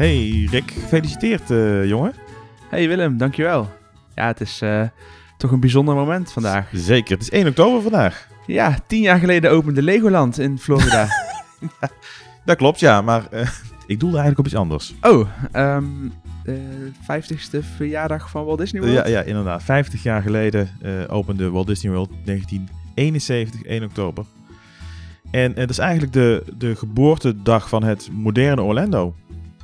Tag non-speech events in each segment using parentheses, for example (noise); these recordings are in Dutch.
Hey Rick, gefeliciteerd eh, jongen. Hey Willem, dankjewel. Ja, het is eh, toch een bijzonder moment vandaag. Zeker, het is 1 oktober vandaag. Ja, tien jaar geleden opende Legoland in Florida. (laughs) Dat klopt, ja, maar eh, ik doelde eigenlijk op iets anders. oh, ehm de 50ste verjaardag van Walt Disney World? ja, ja, inderdaad. 50 jaar geleden eh, opende Walt Disney World 1971, 1 oktober. En het is eigenlijk de, de geboortedag van het moderne Orlando.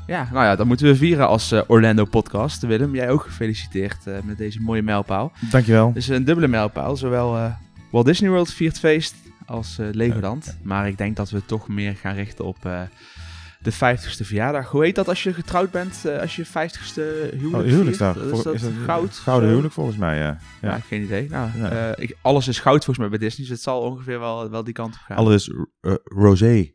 Ja, nou ja, dat moeten we vieren als eh, Orlando podcast. Willem, jij ook gefeliciteerd eh, met deze mooie mijlpaal. Dankjewel. Het is een dubbele mijlpaal. Zowel eh, Walt Disney World viert feest als Legoland. Maar ik denk dat we toch meer gaan richten op de 50ste verjaardag. Hoe heet dat als je getrouwd bent? als je 50ste huwelijk Oh, huwelijksdag. viert? Is dat goud? Gouden huwelijk volgens mij, ja. Ja, Ja. geen idee. Nou, Nee. ik, alles is goud volgens mij bij Disney, dus het zal ongeveer wel, wel die kant op gaan. Alles is rosé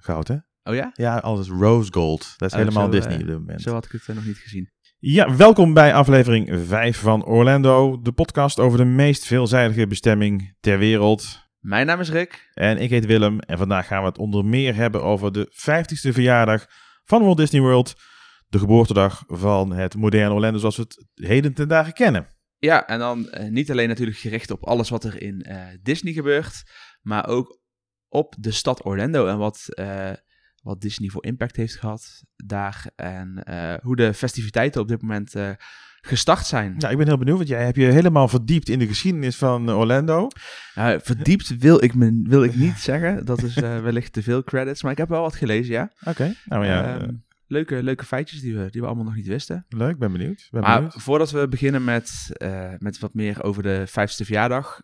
goud, hè? Oh ja? Ja, alles is rose gold. Dat is Oh, helemaal zo, Disney eh, op dit moment. Zo had ik het eh, nog niet gezien. Ja, welkom bij aflevering 5 van Orlando, de podcast over de meest veelzijdige bestemming ter wereld. Mijn naam is Rick. En ik heet Willem en vandaag gaan we het onder meer hebben over de 50ste verjaardag van Walt Disney World. De geboortedag van het moderne Orlando zoals we het heden ten dagen kennen. Ja, en dan eh, niet alleen natuurlijk gericht op alles wat er in eh, Disney gebeurt, maar ook op de stad Orlando en wat, eh, wat Disney voor impact heeft gehad daar. En eh, hoe de festiviteiten op dit moment eh, gestart zijn. Nou, ik ben heel benieuwd, want jij hebt je helemaal verdiept in de geschiedenis van eh, Orlando. Verdiept wil ik, me, wil ik niet zeggen. Dat is wellicht te veel credits, maar ik heb wel wat gelezen, ja. Oké, nou ja, Ehm, eh, leuke, leuke feitjes die we, die we allemaal nog niet wisten. leuk, ben benieuwd. Ben Maar benieuwd. voordat we beginnen met, met wat meer over de vijfste verjaardag,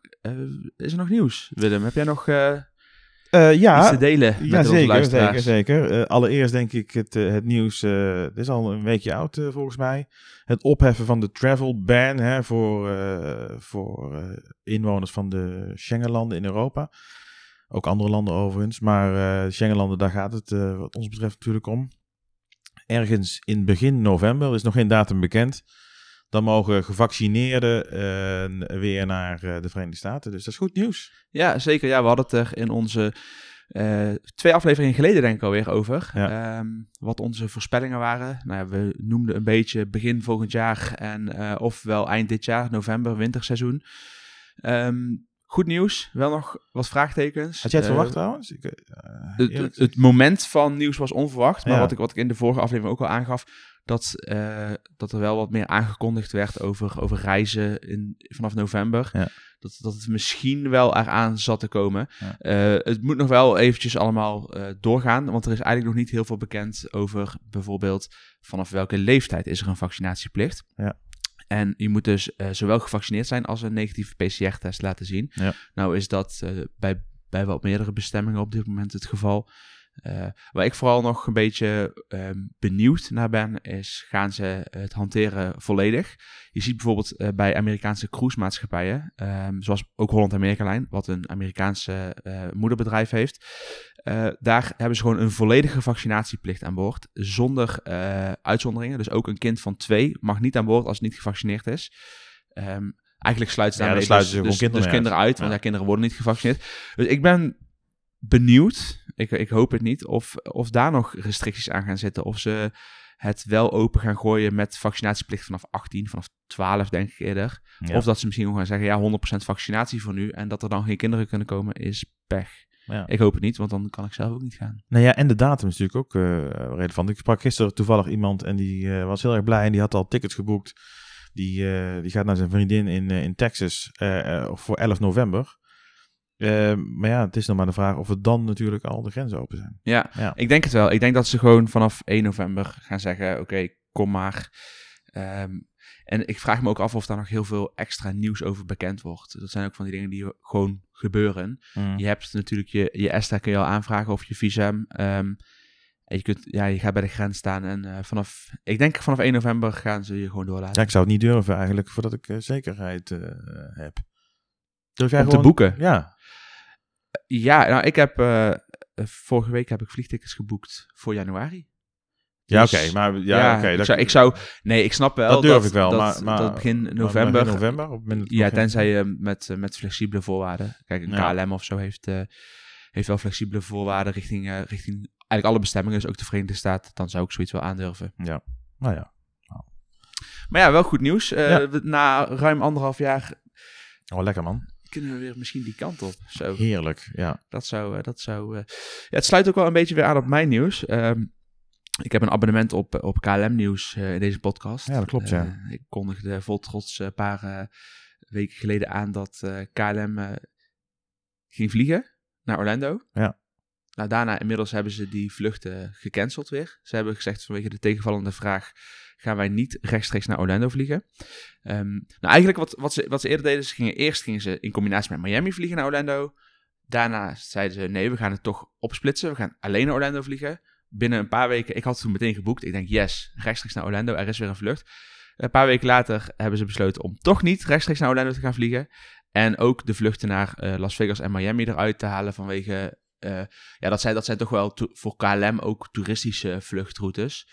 is er nog nieuws. Willem, heb jij nog iets ja, te delen met ja onze zeker, zeker, luisteraars? zeker. Eh, allereerst denk ik het, eh, het nieuws, eh, het is al een weekje oud volgens mij. Het opheffen van de travel ban hè, voor, voor inwoners van de Schengenlanden in Europa. Ook andere landen overigens, maar Schengenlanden, daar gaat het wat ons betreft natuurlijk om. Ergens in begin november, er is nog geen datum bekend, dan mogen gevaccineerden eh, weer naar eh, de Verenigde Staten. Dus dat is goed nieuws. Ja, zeker. Ja, we hadden het er in onze eh, twee afleveringen geleden denk ik alweer over. Ja. Ehm, wat onze voorspellingen waren. Nou, ja, we noemden een beetje begin volgend jaar en eh, ofwel eind dit jaar, november, winterseizoen. Ehm, goed nieuws, wel nog wat vraagtekens. Had jij het verwacht trouwens? Ik, Het, eerlijk het, het moment van nieuws was onverwacht. Maar Ja. wat, ik, wat ik in de vorige aflevering ook al aangaf. Dat, eh, dat er wel wat meer aangekondigd werd over, over reizen in, vanaf november. Ja. Dat, dat het misschien wel eraan zat te komen. Ja. Eh, het moet nog wel eventjes allemaal eh, doorgaan. Want er is eigenlijk nog niet heel veel bekend over bijvoorbeeld vanaf welke leeftijd is er een vaccinatieplicht. Ja. En je moet dus zowel gevaccineerd zijn als een negatieve PCR-test laten zien. Ja. Nou is dat bij, bij wat meerdere bestemmingen op dit moment het geval. Eh, waar ik vooral nog een beetje ehm, benieuwd naar ben, is gaan ze het hanteren volledig? Je ziet bijvoorbeeld eh, bij Amerikaanse cruisemaatschappijen, ehm, zoals ook Holland America Line, wat een Amerikaanse eh, moederbedrijf heeft. daar hebben ze gewoon een volledige vaccinatieplicht aan boord, zonder uitzonderingen. Dus ook een kind van twee mag niet aan boord als het niet gevaccineerd is. Ehm, eigenlijk sluiten ze daarmee dus, dus, kinderen dus kinderen uit, want Ja. ja, kinderen worden niet gevaccineerd. Dus ik ben benieuwd, ik, ik hoop het niet, of, of daar nog restricties aan gaan zitten. Of ze het wel open gaan gooien met vaccinatieplicht vanaf 18, vanaf 12 denk ik eerder. Ja. Of dat ze misschien gewoon gaan zeggen, ja, 100% vaccinatie voor nu. En dat er dan geen kinderen kunnen komen, is pech. Ja. Ik hoop het niet, want dan kan ik zelf ook niet gaan. Nou ja, en de datum is natuurlijk ook eh relevant. Ik sprak gisteren toevallig iemand en die eh, was heel erg blij en die had al tickets geboekt. Die, eh, die gaat naar zijn vriendin in, in Texas voor 11 november. Eh, maar ja, het is nog maar de vraag of het dan natuurlijk al de grenzen open zijn. Ja, Ja. ik denk het wel. Ik denk dat ze gewoon vanaf 1 november gaan zeggen, oké, kom maar. Ehm, en ik vraag me ook af of daar nog heel veel extra nieuws over bekend wordt. Dat zijn ook van die dingen die gewoon gebeuren. Mm. Je hebt natuurlijk je, je ESTA kun je al aanvragen of je visum. Ehm, En je, kunt, ja, je gaat bij de grens staan en eh, vanaf, ik denk vanaf 1 november gaan ze je gewoon doorlaten. Ja, ik zou het niet durven eigenlijk, voordat ik eh, zekerheid heb. Durf jij Om te boeken? Ja. Ja, nou, ik heb, eh, eh, vorige week heb ik vliegtickets geboekt voor januari. Ja, Dus, oké, maar ja, oké. ik, dat- zou, ik zou, nee, ik snap wel Dat durf dat, ik wel, dat, maar- maar- dat begin november, maar begin november? Of ja, tenzij je met, eh, met flexibele voorwaarden. Kijk, een Ja. KLM of zo heeft, heeft wel flexibele voorwaarden richting, richting eigenlijk alle bestemmingen, dus ook de Verenigde Staten. Dan zou ik zoiets wel aandurven. Nou ja. Maar ja, wel goed nieuws. Ja. Na ruim anderhalf jaar Oh, lekker man. Kunnen we weer misschien die kant op. Zo, Heerlijk, ja. dat zou... eh, dat zou eh, Ja, het sluit ook wel een beetje weer aan op mijn nieuws. Ehm, ik heb een abonnement op, op KLM Nieuws eh, in deze podcast. Ja, dat klopt, ja. Eh, ik kondigde vol trots een paar eh, weken geleden aan dat eh, KLM eh, ging vliegen naar Orlando. Ja. Nou, daarna inmiddels hebben ze die vluchten gecanceld weer. Ze hebben gezegd vanwege de tegenvallende vraag gaan wij niet rechtstreeks naar Orlando vliegen. Ehm, nou, eigenlijk wat, wat, ze, wat ze eerder deden, ze gingen, eerst gingen ze in combinatie met Miami vliegen naar Orlando. Daarna zeiden ze, nee, we gaan het toch opsplitsen. We gaan alleen naar Orlando vliegen. Binnen een paar weken, ik had het toen meteen geboekt. Ik denk, yes, rechtstreeks naar Orlando, er is weer een vlucht. Een paar weken later hebben ze besloten om toch niet rechtstreeks naar Orlando te gaan vliegen. En ook de vluchten naar eh, Las Vegas en Miami eruit te halen vanwege... eh, ja, dat zijn, dat zijn toch wel voor KLM ook toeristische vluchtroutes.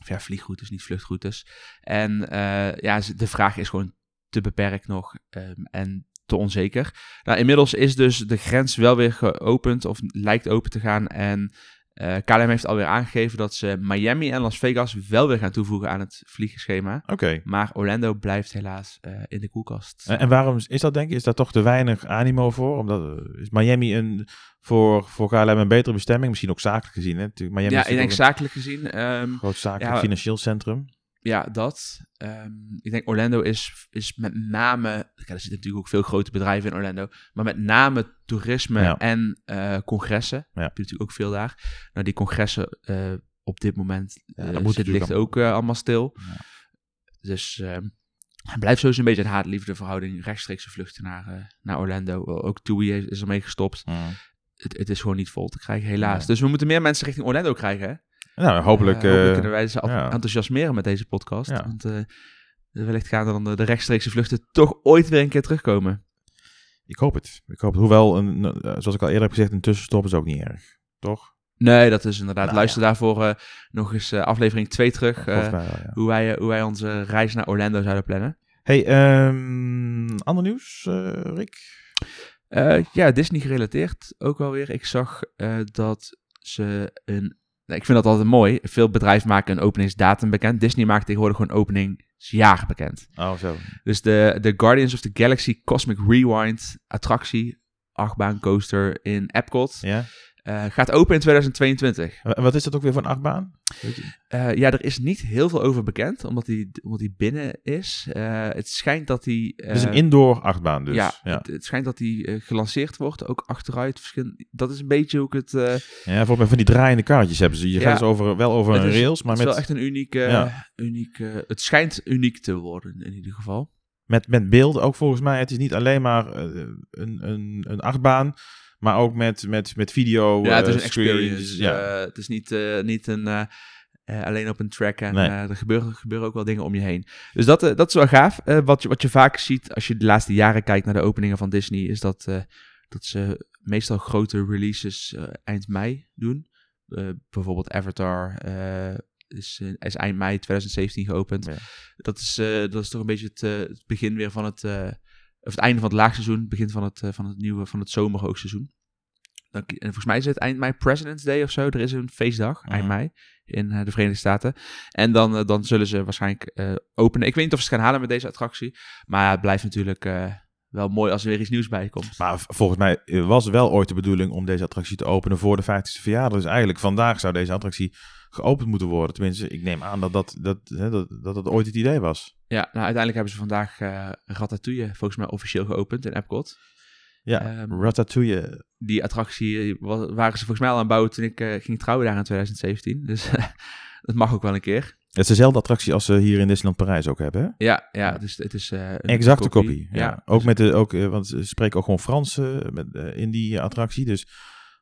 Of ja, vliegroutes, niet vluchtroutes. En eh, ja, de vraag is gewoon te beperkt nog ehm, en te onzeker. Nou, inmiddels is dus de grens wel weer geopend, of lijkt open te gaan. En eh, KLM heeft alweer aangegeven dat ze Miami en Las Vegas wel weer gaan toevoegen aan het vliegschema. Oké. Maar Orlando blijft helaas eh, in de koelkast. En, en waarom is- dat, denk je? Is daar toch te weinig animo voor? Omdat, eh, is Miami een, voor, voor KLM een betere bestemming? Misschien ook zakelijk gezien, hè? Miami ja, ik denk zakelijk gezien. een groot zakelijk ja, financieel centrum. Ja, dat. Ehm, ik denk Orlando is, is met name. Kijk, er zitten natuurlijk ook veel grote bedrijven in Orlando. Maar met name toerisme Ja. en eh, congressen. Ja. Heb je natuurlijk ook veel daar. Nou, die congressen eh, op dit moment Ja, dat moet natuurlijk ligt ook allemaal stil. Ja. Dus ehm het blijft sowieso een beetje een haat-liefde verhouding. Rechtstreekse vluchten naar, naar Orlando. Ook TUI is- ermee gestopt. Het, het is gewoon niet vol te krijgen, helaas. Dus we moeten meer mensen richting Orlando krijgen. Hè? Nou, hopelijk... Eh, hopelijk eh, kunnen wij ze ja. enthousiasmeren met deze podcast. Ja. Want eh, wellicht gaan er dan de, de rechtstreekse vluchten toch ooit weer een keer terugkomen. ik hoop het. Ik hoop het. Hoewel, een, zoals ik al eerder heb gezegd, een tussenstop is ook niet erg. Toch? Nee, dat is inderdaad. Nou, Luister daarvoor nog eens aflevering 2 terug. wel, ja. hoe, wij, hoe wij onze reis naar Orlando zouden plannen. Hey, ehm, ander nieuws, Rick? Ja, Disney gerelateerd ook wel weer. Ik zag dat ze een... ik vind dat altijd mooi. Veel bedrijven maken een openingsdatum bekend. Disney maakt tegenwoordig gewoon openingsjaar bekend. Oh, zo. Dus de, de Guardians of the Galaxy Cosmic Rewind attractie, achtbaan coaster in Epcot, Ja? Eh, gaat open in 2022. En Wat is dat ook weer voor een achtbaan? Eh, ja, er is niet heel veel over bekend, omdat die, omdat die binnen is. Eh, het schijnt dat die... Het is een indoor achtbaan dus. ja, Ja, Het, het schijnt dat die gelanceerd wordt, ook achteruit. verschillende- Dat is een beetje hoe ik het... ja volgens mij van die draaiende kaartjes hebben ze. Je Ja. gaat dus over, wel over een is- rails, maar het is met, wel echt een unieke... Ja. unieke het schijnt uniek te worden, in ieder geval. met, met beeld ook volgens mij. Het is niet alleen maar een, een, een achtbaan, maar ook met, met, met video. Ja, het is eh, een experience. Ja. Eh, het is niet, eh, niet een, alleen op een track en Nee. eh, er, gebeuren, gebeuren ook wel dingen om je heen. Dus dat, dat is wel gaaf. Wat, je, wat je vaak ziet als je de laatste jaren kijkt naar de openingen van Disney, is dat, dat ze meestal grote releases eind mei doen. Bijvoorbeeld Avatar is, is eind mei 2017 geopend. Ja. Dat, is, dat is toch een beetje het, het begin weer van het, of het einde van het laagseizoen, begin van het, eh, van het nieuwe, van het zomerhoogseizoen. Dan, en volgens mij is het eind mei President's Day of zo. Er is een feestdag, eind Mhm. mei, in eh, de Verenigde Staten. En dan, eh, dan zullen ze waarschijnlijk openen. Ik weet niet of ze het gaan halen met deze attractie. Maar het blijft natuurlijk wel mooi als er weer iets nieuws bij komt. Maar volgens mij was wel ooit de bedoeling om deze attractie te openen voor de 50ste verjaardag. Dus eigenlijk vandaag zou deze attractie geopend moeten worden. Tenminste, ik neem aan dat dat, dat, hè, dat, dat, dat ooit het idee was. Ja, nou uiteindelijk hebben ze vandaag eh Ratatouille volgens mij officieel geopend in Epcot. Ja, Ehm, Ratatouille. Die attractie eh, wa- waren ze volgens mij al aan het bouwen toen ik eh, ging trouwen daar in 2017. (laughs) Dus (laughs) dat mag ook wel een keer. Het is dezelfde attractie als ze hier in Disneyland Parijs ook hebben. Hè? Ja, ja dus het is eh, een Exacte kopie. Ja. Ja, Ook met de, ook, want ze spreken ook gewoon Frans met, in die attractie. Dus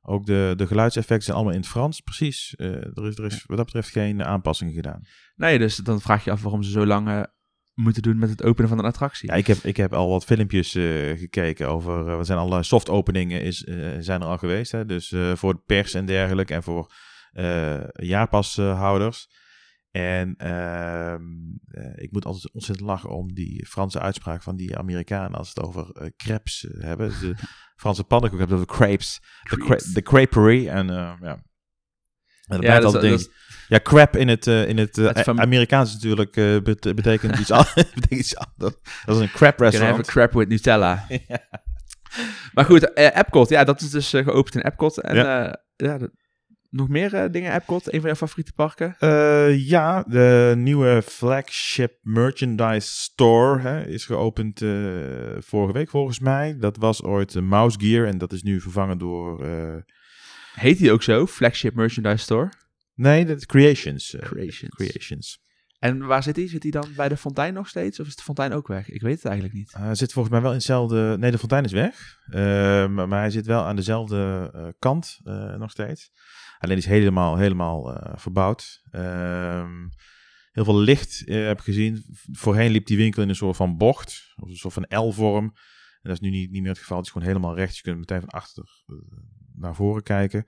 Ook de, de geluidseffecten zijn allemaal in het Frans. Precies. Eh, er, is, er is wat dat betreft geen aanpassingen gedaan. Nee, dus dan vraag je af waarom ze zo lang eh, moeten doen met het openen van een attractie. Ja, ik heb, ik heb al wat filmpjes eh, gekeken over. wat zijn alle soft openingen is, zijn er al geweest. Hè? Dus voor de pers en dergelijke. En voor jaarpashouders. En ehm, ik moet altijd ontzettend lachen om die Franse uitspraak van die Amerikanen als het over crepes hebben. De (laughs) Franse pannenkoek hebben, over crepes. De, creperie. En ja, en ja, dat, dat, ja, crap in het, uh, in het, uh. Amerikaans natuurlijk uh, betekent, iets (laughs) betekent iets anders. Dat is een crap restaurant. Can crap with Nutella. (laughs) Maar goed, Epcot, ja, dat is dus geopend in Epcot. En ja, ja nog meer dingen Epcot? Een van jouw favoriete parken? ja, de nieuwe flagship merchandise store hè, is geopend vorige week volgens mij. Dat was ooit Mouse Gear en dat is nu vervangen door Heet die ook zo? Flagship Merchandise Store? Nee, dat is Creations. Uh, Creations. Creations. En waar zit die? Zit die dan bij de fontein nog steeds? Of is de fontein ook weg? Ik weet het eigenlijk niet. Hij zit volgens mij wel in hetzelfde... Nee, de fontein is weg. Uh, maar, hij zit wel aan dezelfde uh, kant nog steeds. Alleen is helemaal, helemaal verbouwd. Ehm, heel veel licht heb ik gezien. Voorheen liep die winkel in een soort van bocht. Of een soort van L-vorm. En dat is nu niet, niet meer het geval. Het is gewoon helemaal recht. Je kunt meteen van achter naar voren kijken.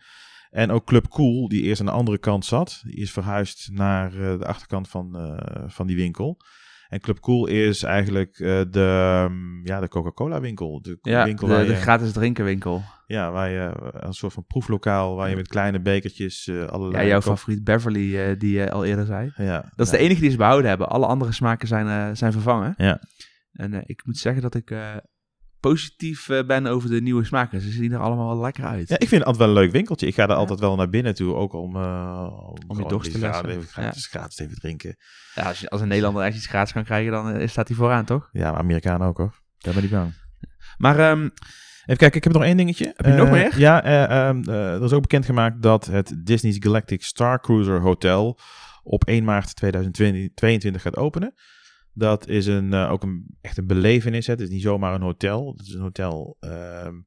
En ook Club Cool, die eerst aan de andere kant zat, die is verhuisd naar uh, de achterkant van, uh, van die winkel. En Club Cool is eigenlijk uh, de, um, ja, de Coca-Cola winkel. De, ja, winkel de, de gratis drinkenwinkel. Ja, waar je een soort van proeflokaal, waar je met kleine bekertjes allerlei... Ja, jouw favoriet Beverly, die je al eerder zei. Ja, dat is ja. de enige die ze behouden hebben. Alle andere smaken zijn, zijn vervangen. Ja. En ik moet zeggen dat ik positief uh, ben over de nieuwe smaken. Ze zien er allemaal wel lekker uit. Ja, ik vind het altijd wel een leuk winkeltje. Ik ga er altijd wel naar binnen toe, ook om, uh, om, om je dorst te laten. Even gratis, ja. gratis even drinken. Ja, als, je, als een Nederlander echt iets gratis kan krijgen, dan uh, staat hij vooraan, toch? Ja, maar Amerikanen ook hoor. Daar ben ik bang. Maar um, even kijken, ik heb nog één dingetje. Heb je nog meer? Ja, um, er is ook bekendgemaakt dat het Disney's Galactic Star Cruiser Hotel op 1 maart 2022 gaat openen. Dat is een, uh, ook een, echt een belevenis. Hè. Het is niet zomaar een hotel. Het is een hotel um,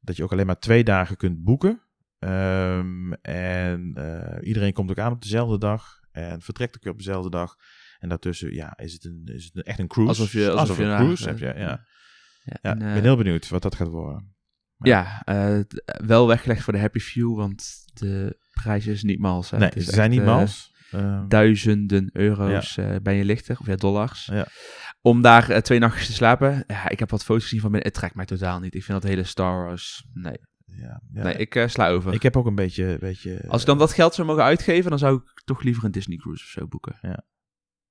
dat je ook alleen maar twee dagen kunt boeken. Um, en uh, iedereen komt ook aan op dezelfde dag. En vertrekt ook op dezelfde dag. En daartussen ja, is, het een, is het een, echt een cruise. Alsof je, alsof, alsof je een cruise hebt. Ja, ja. ja, ja en, ik ben heel benieuwd wat dat gaat worden. Ja, uh, wel weggelegd voor de Happy Few, want de prijs is niet mals. Hè. Nee, ze zijn niet mals. Uh, duizenden euro's ja. uh, ben je lichter, of ja, dollars. Ja. Om daar uh, twee nachtjes te slapen. Ja, ik heb wat foto's gezien van binnen. Het trekt mij totaal niet. Ik vind dat hele Star Wars. Nee. Ja, ja. Nee, ik sla over. Ik heb ook een beetje. beetje Als ik dan dat geld zou mogen uitgeven, dan zou ik toch liever een Disney Cruise of zo boeken. Ja.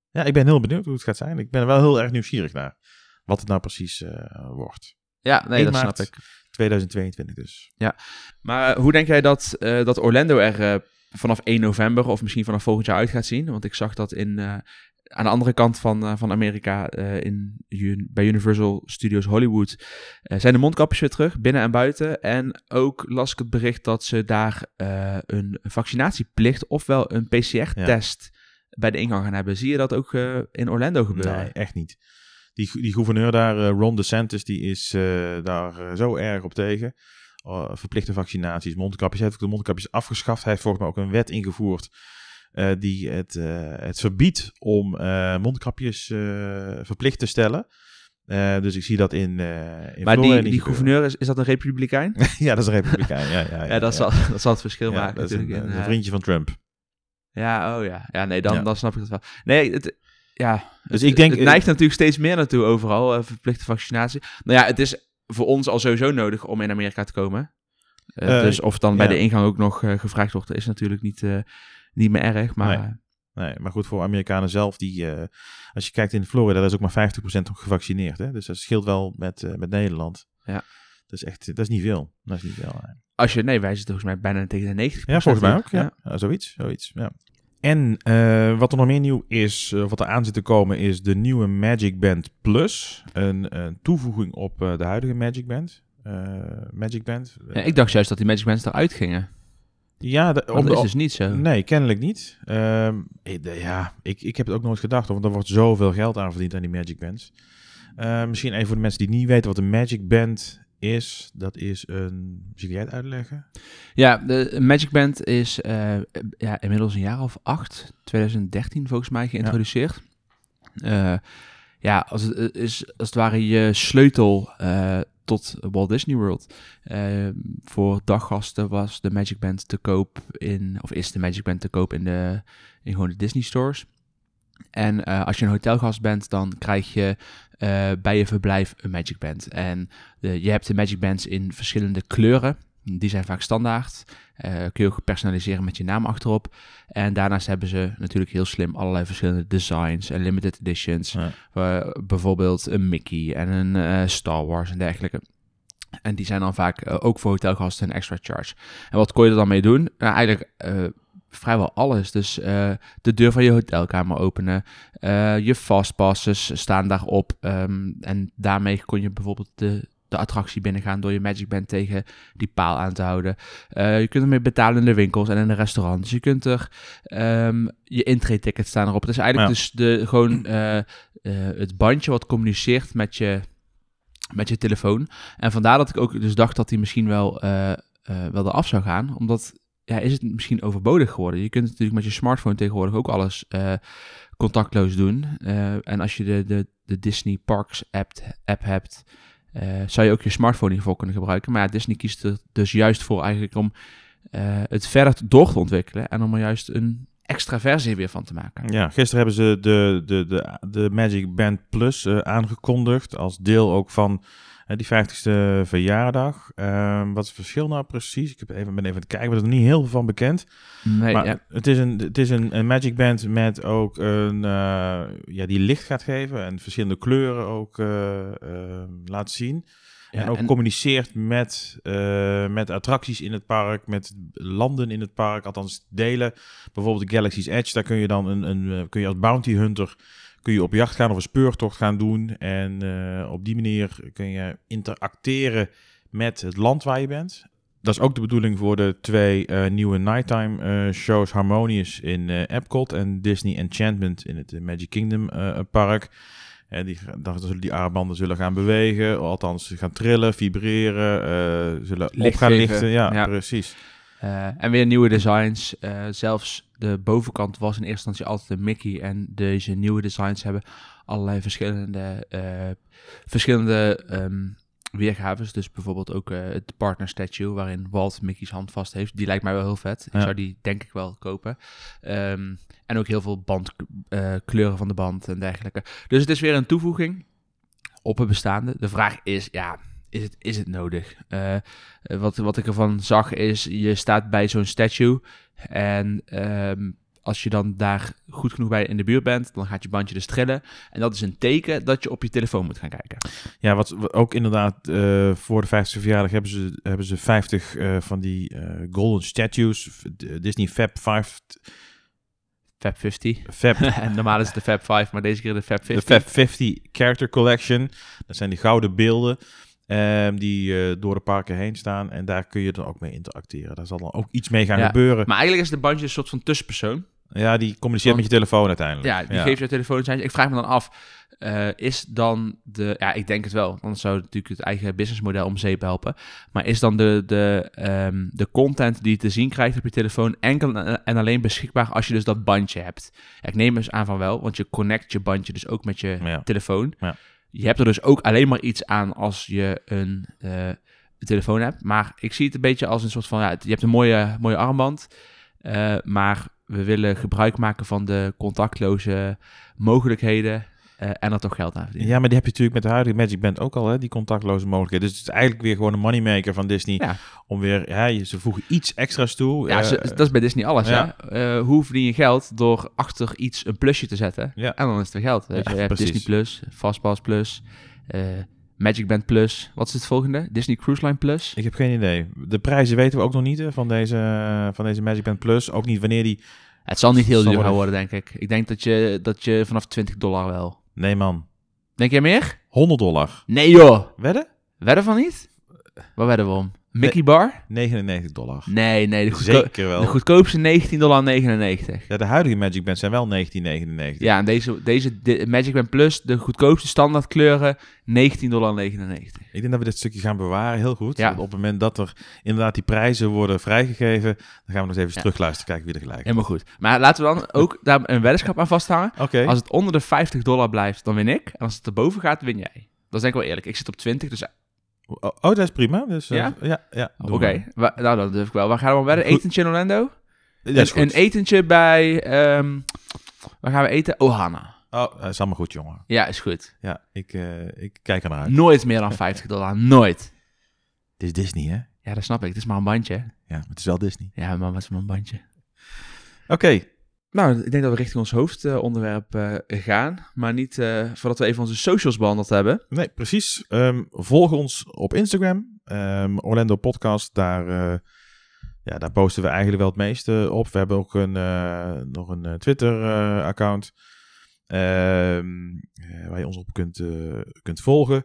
Ja, ik ben heel benieuwd hoe het gaat zijn. Ik ben wel heel erg nieuwsgierig naar. Wat het nou precies wordt. Ja, nee, dat snap ik. 2022 dus. Ja, maar hoe denk jij dat, dat Orlando er vanaf 1 november of misschien vanaf volgend jaar uit gaat zien. Want ik zag dat in, uh, aan de andere kant van, uh, van Amerika, uh, in, bij Universal Studios Hollywood, zijn de mondkapjes weer terug, binnen en buiten. En ook las ik het bericht dat ze daar een vaccinatieplicht ofwel een PCR-test ja. bij de ingang gaan hebben. Zie je dat ook in Orlando gebeuren? Nee, echt niet. Die, die gouverneur daar, Ron DeSantis, die is daar zo erg op tegen. Uh, verplichte vaccinaties, mondkapjes. Hij heeft ook de mondkapjes afgeschaft. Hij heeft volgens mij ook een wet ingevoerd uh, die het, uh, het verbiedt om mondkapjes verplicht te stellen. dus ik zie dat in. in maar die, die gouverneur, is, is dat een republikein? (laughs) ja, dat is een republikein. ja, ja, ja, (laughs) ja, dat, Zal, dat zal het verschil maken. Dat is een, in, een vriendje van Trump. Ja, oh ja. Ja, nee, dan, dan snap ik dat wel. Nee, het, ja. Dus het, ik denk. Het neigt natuurlijk steeds meer naartoe overal, verplichte vaccinatie. Nou ja, het is voor ons al sowieso nodig om in Amerika te komen. Uh, uh, dus of dan bij ja. de ingang ook nog uh, gevraagd wordt, is natuurlijk niet, niet meer erg. Maar, nee. nee. maar goed, voor Amerikanen zelf, die, als je kijkt in Florida, daar is ook maar 50% gevaccineerd. Hè? Dus dat scheelt wel met, met Nederland. Ja. Dat is echt, dat is niet veel. Dat is niet veel. Als je, nee, wij zitten volgens mij bijna tegen de 90. Ja, volgens mij ook. Ja. ja. zoiets, zoiets. Ja. En uh, wat er nog meer nieuw is, uh, wat er aan zit te komen, is de nieuwe Magic Band Plus. Een, een toevoeging op uh, de huidige Magic Band. Magic Band. Ja, ik dacht juist dat die Magic Bands eruit gingen. Ja, de, dat is dus niet zo. Nee, kennelijk niet. ja, ik, ik heb het ook nooit gedacht, want er wordt zoveel geld aan verdiend aan die Magic Bands. misschien even voor de mensen die niet weten wat een Magic Band is, dat is een... Zie jij het uitleggen? Ja, de Magic Band is uh, ja, inmiddels een jaar of acht, 2013 volgens mij, geïntroduceerd. Ja, uh, ja als, het, is als het ware je sleutel uh, tot Walt Disney World. voor daggasten was de Magic Band te koop in, of is de Magic Band te koop in, de, in gewoon de Disney stores. En uh, als je een hotelgast bent, dan krijg je uh, bij je verblijf een Magic Band. En de, je hebt de Magic Bands in verschillende kleuren. Die zijn vaak standaard. Uh, kun je ook personaliseren met je naam achterop. En daarnaast hebben ze natuurlijk heel slim allerlei verschillende designs en limited editions. Ja. bijvoorbeeld een Mickey en een Star Wars en dergelijke. En die zijn dan vaak ook voor hotelgasten een extra charge. En wat kon je er dan mee doen? Nou, eigenlijk vrijwel alles. Dus uh, de deur van je hotelkamer openen. Uh, je fastpasses staan daarop. Um, en daarmee kon je bijvoorbeeld de, de attractie binnengaan door je Magic Band tegen die paal aan te houden. Uh, je kunt ermee betalen in de winkels en in de restaurants. Je kunt er um, je intree-ticket staan erop. Het is eigenlijk dus de, gewoon het bandje wat communiceert met je, met je telefoon. En vandaar dat ik ook dus dacht dat hij misschien wel, wel eraf zou gaan. Omdat ja, is het misschien overbodig geworden. Je kunt natuurlijk met je smartphone tegenwoordig ook alles uh, contactloos doen. Uh, en als je de, de, de Disney Parks app, app hebt, uh, zou je ook je smartphone hiervoor kunnen gebruiken. Maar ja, Disney kiest er dus juist voor eigenlijk om het verder door te ontwikkelen en om er juist een extra versie weer van te maken. Ja, gisteren hebben ze de, de, de, de Magic Band Plus aangekondigd als deel ook van die 50ste verjaardag. Ehm, wat is het verschil nou precies? Ik heb even, ben even aan het kijken, is er niet heel veel van bekend. Nee, maar ja. het is, een, het is een, een Magic Band met ook een, uh, ja, die licht gaat geven en verschillende kleuren ook uh, uh, laat zien. Ja, en ook en... communiceert met, uh, met attracties in het park, met landen in het park, althans delen. Bijvoorbeeld de Galaxy's Edge, daar kun je dan een, een kun je als bounty hunter kun je op jacht gaan of een speurtocht gaan doen. En uh, op die manier kun je interacteren met het land waar je bent. Dat is ook de bedoeling voor de twee uh, nieuwe nighttime uh, shows Harmonious in Epcot en Disney Enchantment in het Magic Kingdom park. En die, dan zullen die armbanden zullen gaan bewegen, althans gaan trillen, vibreren, zullen Licht op gaan lichten. Ja, ja. precies. En weer nieuwe designs. Zelfs de bovenkant was in eerste instantie altijd een Mickey. En deze nieuwe designs hebben allerlei verschillende, uh, verschillende um, weergaves. Dus bijvoorbeeld ook het partner statue waarin Walt Mickey's hand vast heeft. Die lijkt mij wel heel vet. Ik zou die denk ik wel kopen. Um, en ook heel veel bandkleuren van de band en dergelijke. Dus het is weer een toevoeging op het bestaande. De vraag is, ja, is het, is het nodig? Uh, wat, wat ik ervan zag is, je staat bij zo'n statue en um, als je dan daar goed genoeg bij in de buurt bent, dan gaat je bandje dus trillen. En dat is een teken dat je op je telefoon moet gaan kijken. Ja, wat ook inderdaad uh, voor de 50ste verjaardag hebben ze, hebben ze 50 uh, van die golden statues. Disney Fab 5 Fab 50. Fab. (laughs) en normaal is het de Fab 5, maar deze keer de Fab 50. De Fab 50 Character Collection. Dat zijn die gouden beelden. Um, die uh, door de parken heen staan. En daar kun je dan ook mee interacteren. Daar zal dan ook iets mee gaan ja, gebeuren. Maar eigenlijk is de bandje een soort van tussenpersoon. Ja, die communiceert Want, met je telefoon uiteindelijk. Ja, die ja. geeft je telefoon. Ik vraag me dan af, uh, is dan de... Ja, ik denk het wel. Anders zou het natuurlijk het eigen businessmodel om zeep helpen. Maar is dan de, de, um, de content die je te zien krijgt op je telefoon... enkel en alleen beschikbaar als je dus dat bandje hebt? Ja, ik neem eens aan van wel, want je connect je bandje dus ook met je telefoon. Ja. Je hebt er dus ook alleen maar iets aan als je een, uh, een, telefoon hebt. Maar ik zie het een beetje als een soort van... Ja, je hebt een mooie, mooie armband, uh, maar we willen gebruik maken van de contactloze mogelijkheden... Uh, en er toch geld aan verdienen. Ja, maar die heb je natuurlijk met de huidige Magic Band ook al, hè, die contactloze mogelijkheden. Dus het is eigenlijk weer gewoon een moneymaker van Disney. Ja. Om weer, ja, ze voegen iets extra's toe. Ja, uh, ze, dat is bij Disney alles. Ja. Hè? Uh, hoe verdien je geld? Door achter iets een plusje te zetten. Ja. En dan is er geld. Weet je, je hebt Disney Plus, Fastpass Plus, Magic Band Plus. Wat is het volgende? Disney Cruise Line Plus? Ik heb geen idee. De prijzen weten we ook nog niet van, deze, van deze Magic Band Plus. Ook niet wanneer die... Het zal niet heel duur gaan worden, denk ik. Ik denk dat je, dat je vanaf 20 dollar wel... Nee, man. Denk jij meer? 100 dollar. Nee, joh. Wedden? Wedden van niet? Waar wedden we om? Mickey Bar? 99 dollar. Nee, nee, de, Zeker wel. de goedkoopste 19,99 dollar. Ja, de huidige Magic Bands zijn wel 1999. Ja, en deze, deze de Magic Band Plus, de goedkoopste standaard kleuren, 19,99 dollar. Ik denk dat we dit stukje gaan bewaren, heel goed. Ja. Op het moment dat er inderdaad die prijzen worden vrijgegeven, dan gaan we nog eens even Ja. terugluisteren, kijken wie er gelijk. Helemaal goed. Maar laten we dan ook (laughs) daar een weddenschap aan vasthangen. Oké. Als het onder de 50 dollar blijft, dan win ik. En als het erboven gaat, win jij. Dat is denk ik wel eerlijk. Ik zit op 20, dus Oh, oh, dat is prima. Dus, eh, Ja? ja? Ja, oké. Nou, dat durf ik wel. Waar gaan we wedden? Goed. Etentje in Orlando? Ja, is een, een etentje bij... ehm, waar gaan we eten? Ohana. Oh, dat is allemaal goed, jongen. Ja, is goed. Ja, ik, eh, ik kijk er naar uit. Nooit meer dan 50 (laughs) dollar. Nooit. Het is Disney, hè? Ja, dat snap ik. Het is maar een bandje. Ja, maar het is wel Disney. Ja, maar wat is maar een bandje? Oké. Nou, ik denk dat we richting ons hoofdonderwerp eh, gaan. Maar niet eh, voordat we even onze socials behandeld hebben. Nee, precies. Ehm, volg ons op Instagram. ehm, Orlando Podcast. Daar, eh, ja, daar posten we eigenlijk wel het meeste op. We hebben ook een, nog een Twitter-account. waar je ons op kunt, kunt volgen.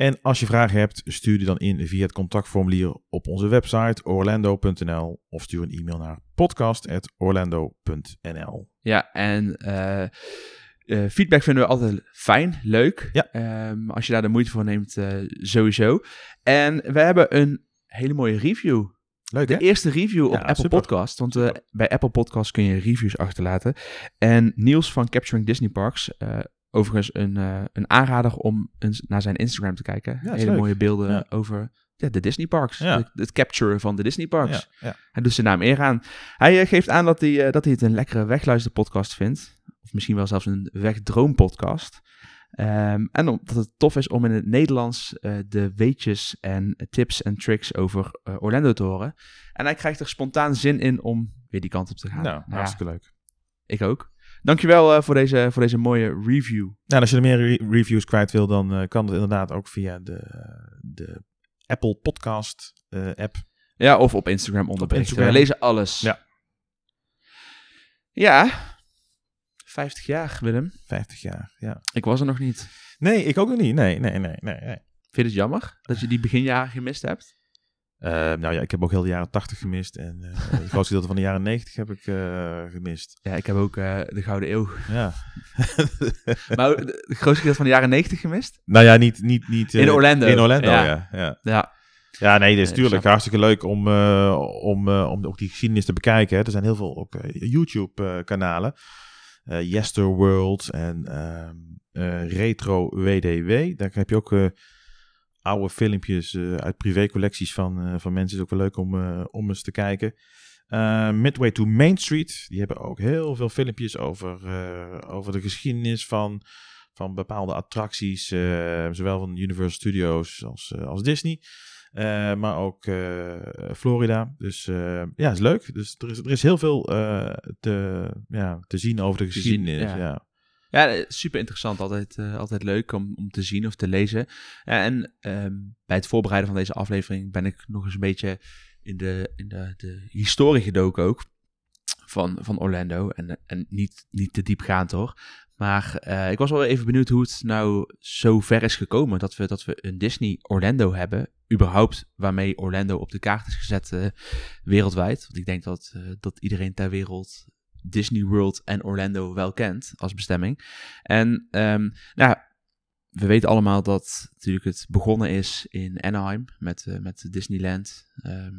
En als je vragen hebt, stuur die dan in via het contactformulier op onze website orlando.nl of stuur een e-mail naar podcast.orlando.nl. Ja, en eh, eh, feedback vinden we altijd fijn, leuk. Ja. Ehm, als je daar de moeite voor neemt, eh, sowieso. En we hebben een hele mooie review. Leuk, De hè? eerste review op Ja, Apple super. Podcast. Want bij Apple Podcast kun je reviews achterlaten. En Niels van Capturing Disney Parks, overigens een, eh, een aanrader om eens naar zijn Instagram te kijken. Ja, Hele leuk. mooie beelden Ja. over ja, de Disney Parks. De- het capturen van de Disney Parks. Ja, ja. Hij doet zijn naam eer aan. Hij eh, geeft aan dat hij, eh, dat hij het een lekkere wegluisterpodcast vindt. Of misschien wel zelfs een wegdroompodcast. Ehm en omdat het tof is om in het Nederlands de weetjes en tips en tricks over Orlando te horen. En hij krijgt er spontaan zin in om weer die kant op te gaan. Nou, Nou hartstikke leuk. ik ook. Dankjewel eh voor, deze, voor deze mooie review. Nou, als je er meer re- reviews kwijt wil, dan eh, kan dat inderdaad ook via de, de Apple Podcast eh, app. Ja, of op Instagram onder Op berichten. Instagram. We lezen alles. Ja. Ja. 50 jaar, Willem. 50 jaar, ja. Ik was er nog niet. Nee, ik ook nog niet. Nee, nee, nee, nee. nee. Vind je het jammer dat je die beginjaren gemist hebt? Eh, nou ja, ik heb ook heel de jaren 80 gemist. En eh (laughs) het grootste gedeelte van de jaren 90 heb ik eh, gemist. Ja, ik heb ook eh, de Gouden Eeuw. Ja. (laughs) Maar de, de grootste gedeelte van de jaren 90 gemist? nou ja, niet... niet, niet In Orlando. In Orlando, Ja. ja. ja. Ja. Ja, nee, dat is natuurlijk hartstikke leuk om, om, om ook die geschiedenis te bekijken. Hè. Er zijn heel veel ook YouTube-kanalen. Yesterworld en ehm, eh, Retro WDW. Daar heb je ook oude filmpjes eh, uit privécollecties van, eh, van mensen. is ook wel leuk om, eh, om eens te kijken. Midway to Main Street. Die hebben ook heel veel filmpjes over, over de geschiedenis van, van bepaalde attracties. zowel van Universal Studios als, als Disney. Maar ook Florida. Dus ja, is leuk. Dus er is, er is heel veel te, ja, te zien over de zien, geschiedenis. ja. ja. Ja, eh, super interessant. Altijd, eh, altijd leuk om, om te zien of te lezen. En ehm, bij het voorbereiden van deze aflevering ben ik nog eens een beetje in de, in de, de historie gedoken ook. Van, van Orlando. En, en niet, niet te diepgaand hoor. Maar eh, ik was wel even benieuwd hoe het nou zo ver is gekomen dat we, dat we een Disney Orlando hebben. Überhaupt waarmee Orlando op de kaart is gezet wereldwijd. Want ik denk dat, dat iedereen ter wereld Disney World en Orlando wel kent als bestemming. En ehm, nou, we weten allemaal dat natuurlijk het begonnen is in Anaheim met, eh, met Disneyland. Ehm,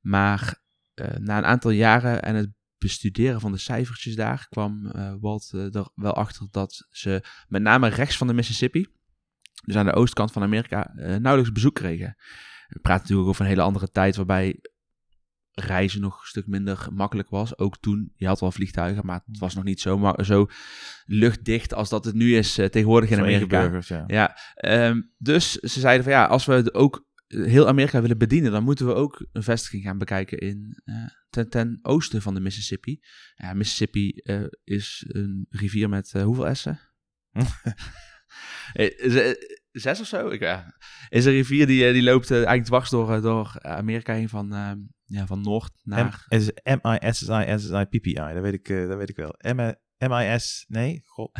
maar eh, na een aantal jaren en het bestuderen van de cijfertjes daar kwam eh, Walt er wel achter dat ze met name rechts van de Mississippi, dus aan de oostkant van Amerika, nauwelijks bezoek kregen. We praten natuurlijk over een hele andere tijd waarbij reizen nog een stuk minder makkelijk was. Ook toen, je had wel vliegtuigen, maar het was nog niet zo, zo luchtdicht als dat het nu is eh, tegenwoordig in Amerika. burgers, ja. Ja, ehm, dus ze zeiden van ja, als we ook heel Amerika willen bedienen, dan moeten we ook een vestiging gaan bekijken in eh, ten, ten oosten van de Mississippi. Ja, Mississippi eh, is een rivier met eh, hoeveel S'en? (laughs) Eh, is, eh, Zes of zo? Ik, ja. Is een rivier die, eh, die loopt eh, eigenlijk dwars door, eh, door Amerika heen van, ehm, ja, van noord naar... M- is M-I-S-S-I, S-S-I-P-P-I. Dat weet ik, eh, dat weet ik wel. M- M-I-S... Nee? God.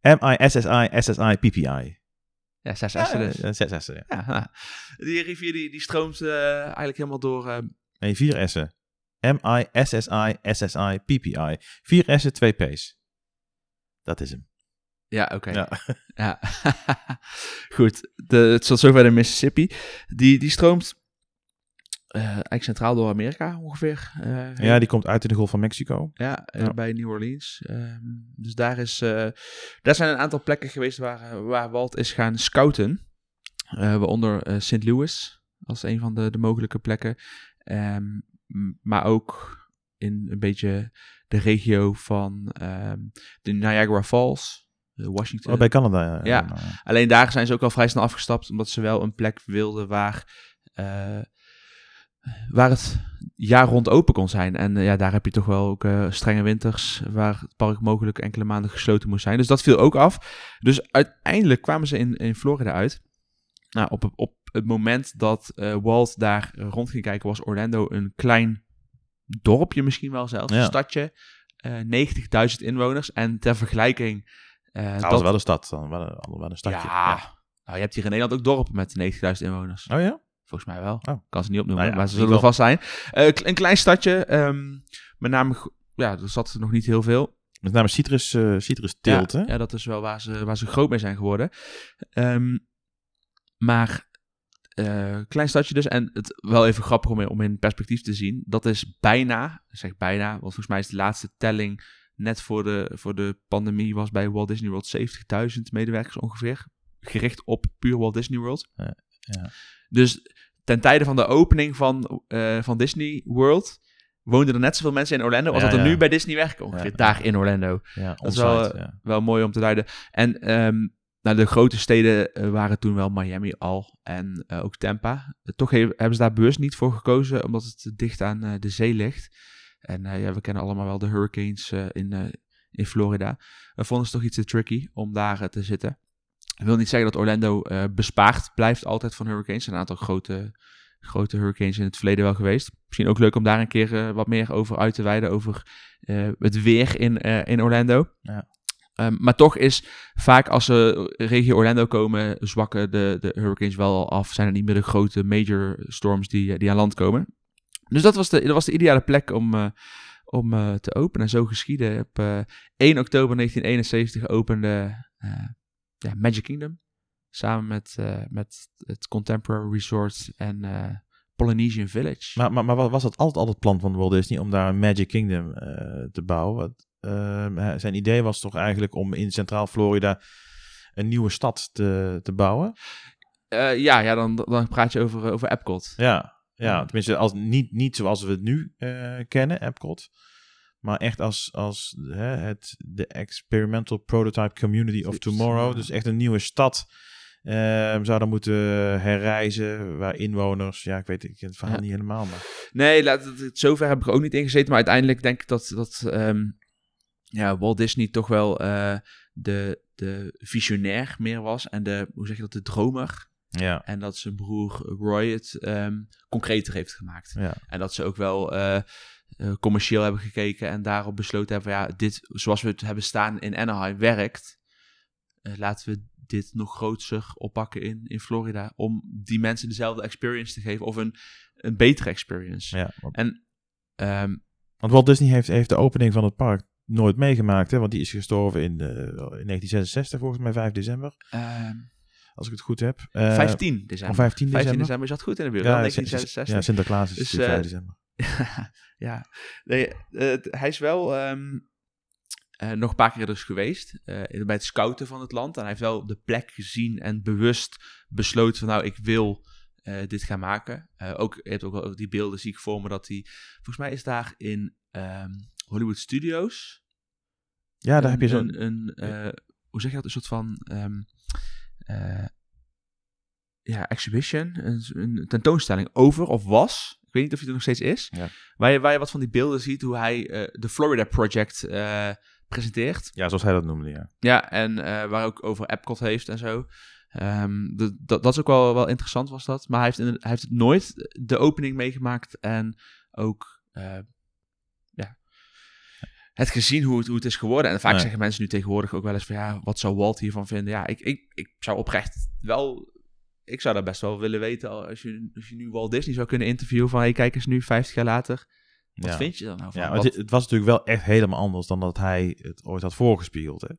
M-I-S-S-I, S-S-I-P-P-I. Ja, zes S'en zes S'en, ja. Ja, ja. Die rivier die, die stroomt eh, eigenlijk helemaal door. eh, Nee, vier S'en. M-I-S-S-I, S-S-I, P-P-I. Vier S'en, twee P's. Dat is hem. ja, oké. Ja. Ja. (laughs) Goed, de, het tot zover de Mississippi. Die, die stroomt eh, eigenlijk centraal door Amerika ongeveer. eh, ja, die komt uit in de Golf van Mexico. Ja, eh, Ja. bij New Orleans. Ehm, dus daar, is, daar zijn een aantal plekken geweest waar, waar Walt is gaan scouten. Waaronder St. Louis als een van de, de mogelijke plekken. Ehm, maar ook in een beetje de regio van ehm, de Niagara Falls, Washington. Oh, bij Canada. Ja. Nou, Alleen daar zijn ze ook al vrij snel afgestapt, omdat ze wel een plek wilden waar, waar het jaar rond open kon zijn. En eh, ja, daar heb je toch wel ook eh, strenge winters, waar het park mogelijk enkele maanden gesloten moest zijn. Dus dat viel ook af. Dus uiteindelijk kwamen ze in, in Florida uit. Nou, op, op het moment dat eh, Walt daar rond ging kijken, was Orlando een klein dorpje misschien wel zelfs, Ja. een stadje. eh 90.000 inwoners. En ter vergelijking... eh, dat was wel een stad dan. Wel een, wel een stadje. ja. Nou, je hebt hier in Nederland ook dorpen met 90.000 inwoners. Oh ja? Volgens mij wel. Oh. Kan ze niet opnoemen, Nou ja, maar ze zullen er vast zijn. Eh, een klein stadje. ehm, met name, ja, er zat er nog niet heel veel. Met name citrus, eh citrus teelt, ja, hè? ja, dat is wel waar ze, waar ze groot mee zijn geworden. Ehm, maar eh, klein stadje dus. En het wel even grappig om in, om in perspectief te zien. Dat is bijna, ik zeg bijna, want volgens mij is de laatste telling net voor de, voor de pandemie was bij Walt Disney World 70.000 medewerkers ongeveer. Gericht op puur Walt Disney World. Ja, ja. Dus ten tijde van de opening van, eh, van Disney World woonden er net zoveel mensen in Orlando als Ja, dat er ja. nu bij Disney werken ongeveer. Ja. Daar in Orlando. Ja, Dat is wel, eh. Wel mooi om te duiden. En nou, de grote steden eh, waren toen wel Miami al en ook Tampa. Toch he- hebben ze daar bewust niet voor gekozen, omdat het dicht aan de zee ligt. En ja, we kennen allemaal wel de hurricanes in, in Florida. We vonden het toch iets te tricky om daar te zitten. Ik wil niet zeggen dat Orlando eh, bespaard blijft altijd van hurricanes. Een aantal grote, grote hurricanes in het verleden wel geweest. Misschien ook leuk om daar een keer eh, wat meer over uit te wijden. Over eh, het weer in, in Orlando. Ja. Ehm, maar toch is vaak als ze regio Orlando komen, zwakken de, de hurricanes wel af. Zijn er niet meer de grote major storms die, die aan land komen. Dus dat was de, dat was de ideale plek om, om te openen. En zo geschieden. Op eh, 1 oktober 1971 opende ja, Magic Kingdom. Samen met, eh, met het Contemporary Resort en eh, Polynesian Village. Maar, maar, maar wa- was dat altijd al het plan van Walt Disney om daar een Magic Kingdom eh, te bouwen? Hij- zijn idee was toch eigenlijk om in Centraal Florida een nieuwe stad te, te bouwen? Ja, ja dan, dan praat je over, over Epcot. Ja, ja tenminste als, niet, niet zoals we het nu kennen, Epcot. Maar echt als, als hè, het, de Experimental Prototype Community of Tomorrow. Dus echt een nieuwe stad. ehm zou dan moeten herreizen, waar inwoners... Ja, ik weet ik het verhaal Ja. niet helemaal, maar... Nee, laat het, zover heb ik er ook niet in gezeten. Maar uiteindelijk denk ik dat, dat ehm, ja, Walt Disney toch wel eh, de, de visionair meer was. En de, hoe zeg je dat, de dromer. Ja, En dat zijn broer Roy het ehm, concreter heeft gemaakt. ja. En dat ze ook wel eh, eh, commercieel hebben gekeken en daarop besloten hebben: van, ja, dit zoals we het hebben staan in Anaheim werkt. Eh, laten we dit nog groter oppakken in, in Florida. Om die mensen dezelfde experience te geven of een, een betere experience. ja want, En ehm, want Walt Disney heeft, heeft de opening van het park nooit meegemaakt, hè? Want die is gestorven in, eh, in 1966, volgens mij 5 december, ehm, als ik het goed heb. Eh, 15 Of december. 15 december? 15 december, je zat goed in de buurt. Ja, wel, Sin- 1966. ja, Sinterklaas is Dus, natuurlijk 5 eh, december. (laughs) ja, nee, het- hij is wel ehm, eh, nog een paar keer dus geweest eh, bij het scouten van het land. En hij heeft wel de plek gezien en bewust besloten van nou, ik wil eh, dit gaan maken. Ook, je hebt ook wel die beelden zie ik voor me dat hij, volgens mij is daar in ehm, Hollywood Studios. Ja, daar een, heb je zo'n... Een, een, hoe zeg je dat, een soort van... ehm, eh, ja, exhibition, een, een tentoonstelling over of was. Ik weet niet of hij er nog steeds is. Ja. Waar, je, waar je wat van die beelden ziet hoe hij eh, de Florida Project eh, presenteert. Ja, zoals hij dat noemde, ja. Ja, en eh, waar ook over Epcot heeft en zo. Ehm, de- dat, dat is ook wel, wel interessant was dat. Maar hij heeft, in, hij heeft nooit de opening meegemaakt. En ook, ja. het gezien hoe het, hoe het is geworden. En vaak Nee. zeggen mensen nu tegenwoordig ook wel eens van ja, wat zou Walt hiervan vinden? Ja, ik, ik, ik zou oprecht wel. Ik zou dat best wel willen weten als je, als je nu Walt Disney zou kunnen interviewen van hey, kijk eens nu 50 jaar later. Wat Ja. vind je dan nou van? Ja, het, het was natuurlijk wel echt helemaal anders dan dat hij het ooit had voorgespiegeld. Hè?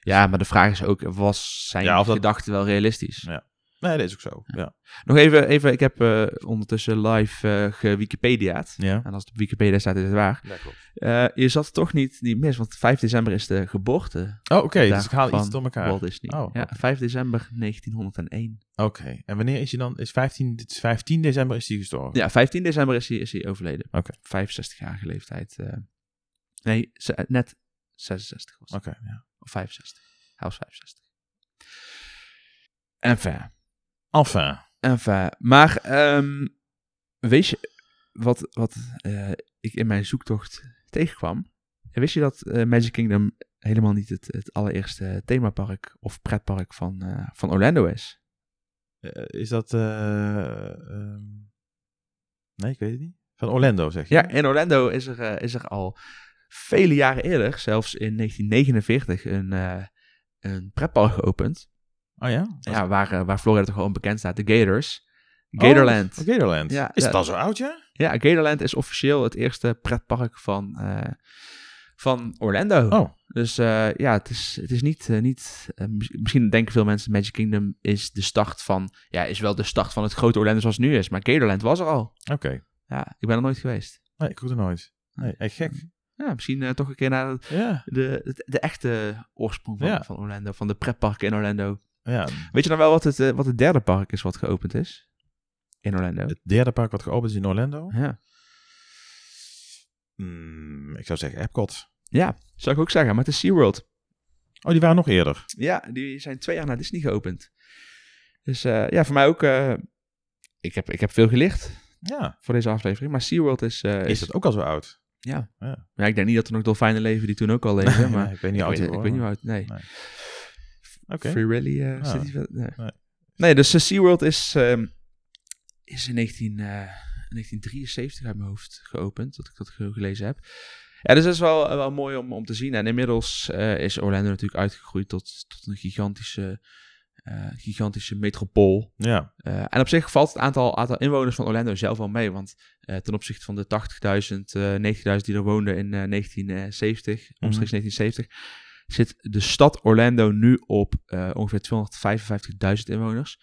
ja, maar de vraag is ook, was zijn Ja, dat- gedachten wel realistisch? Ja. Nee, dat is ook zo. Ja. Nog even, even ik heb eh, ondertussen live eh ge-Wikipedia'd. ja. En als het op Wikipedia staat, is het waar. Dat klopt. Eh, je zat toch niet, niet mis, want 5 december is de geboorte Oh, oké. Dag dus ik haal iets door elkaar. Walt Disney. Oh, ja, oké. 5 december 1901. Oké. En wanneer is hij dan? Is 15, dit is 15 december is hij gestorven? Ja, 15 december is hij, is hij overleden. Oké. 65-jarige leeftijd. eh. nee, net 66 was. Oké, ja. Of 65. Hij was 65. Enfin. Enfin. Enfin. Maar ehm, weet je wat, wat eh, ik in mijn zoektocht tegenkwam? Wist je dat eh, Magic Kingdom helemaal niet het, het allereerste themapark of pretpark van, eh, van Orlando is? Eh, is dat... eh, ehm, Nee, ik weet het niet. Van Orlando, zeg je? Ja, in Orlando is er, is er al vele jaren eerder, zelfs in 1949, een, eh een pretpark geopend. Oh ja? Ja, waar, eh, waar Florida toch wel onbekend staat, de Gators. Gatorland. Oh, Gatorland. Ja, is het al zo oud, ja? Ja, Gatorland is officieel het eerste pretpark van, eh, van Orlando. Oh. Dus eh, ja, het is, het is niet, niet mis- misschien denken veel mensen Magic Kingdom is de start van, ja, is wel de start van het grote Orlando zoals het nu is. Maar Gatorland was er al. Oké. Ja, ik ben er nooit geweest. Nee, ik hoor er nooit. Nee, echt gek. Ja, misschien toch een keer naar Ja. de, de, de echte oorsprong van, Ja. van Orlando, van de pretparken in Orlando. Ja. Weet je dan wel wat het, eh, wat het derde park is wat geopend is? In Orlando. Het derde park wat geopend is in Orlando? Ja. Hmm, ik zou zeggen Epcot. ja, zou ik ook zeggen, maar het is SeaWorld. Oh, die waren nog eerder. Ja, die zijn twee jaar na Disney geopend. Dus eh, ja, voor mij ook. eh, ik, heb, ik heb veel gelicht Ja. voor deze aflevering. Maar SeaWorld is. Is het ook al zo oud? Ja. Ja. ja. Ik denk niet dat er nog dolfijnen leven die toen ook al leven. (laughs) maar Nee, ik weet niet ik, weet, die ik weet niet hoe oud. Nee. Nee. Oké. Free Rally eh, die wel- nee. Nee. Nee, dus eh, SeaWorld is, ehm, is in 19, eh, 1973 uit mijn hoofd geopend, dat ik dat ge- gelezen heb. Ja, dus dat is wel, wel mooi om, om te zien. En inmiddels eh, is Orlando natuurlijk uitgegroeid tot, tot een gigantische, eh, gigantische metropool. Ja. Eh, en op zich valt het aantal, aantal inwoners van Orlando zelf wel mee. Want eh, ten opzichte van de 80.000, eh 90.000 die er woonden in eh, 1970, omstreeks 1970, zit de stad Orlando nu op eh, ongeveer 255.000 inwoners.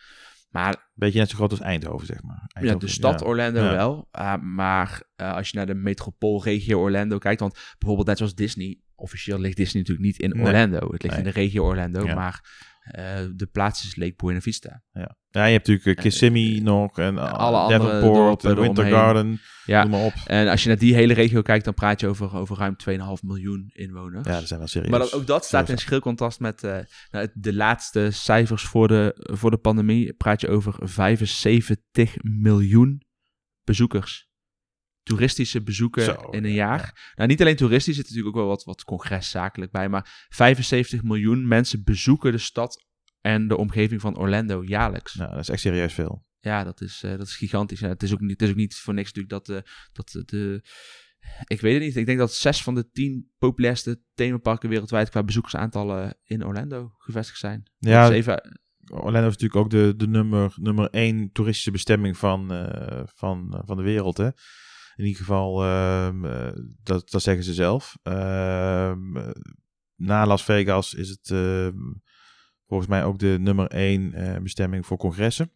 Maar Beetje net zo groot als Eindhoven, zeg maar. ja, de stad Orlando Ja. wel. Ah, maar eh, als je naar de metropoolregio Orlando kijkt, want bijvoorbeeld net zoals Disney, officieel ligt Disney natuurlijk niet in Nee. Orlando. Het ligt Nee. in de regio Orlando, Ja. maar eh, de plaats is Lake Buena Vista. Ja. ja, je hebt natuurlijk eh, Kissimmee nog en alle andere Davenport, en Winter. Garden, Ja, noem maar op. en als je naar die hele regio kijkt, dan praat je over, over ruim 2,5 miljoen inwoners. Ja, dat zijn wel serieus. Maar dat, ook dat staat in schril contrast met eh, nou, de laatste cijfers voor de, voor de pandemie. Praat je over 75 miljoen bezoekers. Toeristische bezoeken Zo, in een ja, jaar. Nou, niet alleen toeristisch, er zit natuurlijk ook wel wat, wat congreszakelijk bij. Maar 75 miljoen mensen bezoeken de stad en de omgeving van Orlando jaarlijks. Ja, dat is echt serieus veel. Ja, dat is, eh, dat is gigantisch. Het, is ook niet, het is ook niet voor niks natuurlijk dat, eh, dat de... Ik weet het niet. Ik denk dat zes van de tien populairste themaparken wereldwijd qua bezoekersaantallen in Orlando gevestigd zijn. Ja, Dus even, Orlando is natuurlijk ook de, de nummer, nummer één toeristische bestemming van, eh, van, van de wereld. Hè? In ieder geval, ehm, eh, dat, dat zeggen ze zelf. Ehm, eh, na Las Vegas is het ehm, volgens mij ook de nummer één eh, bestemming voor congressen.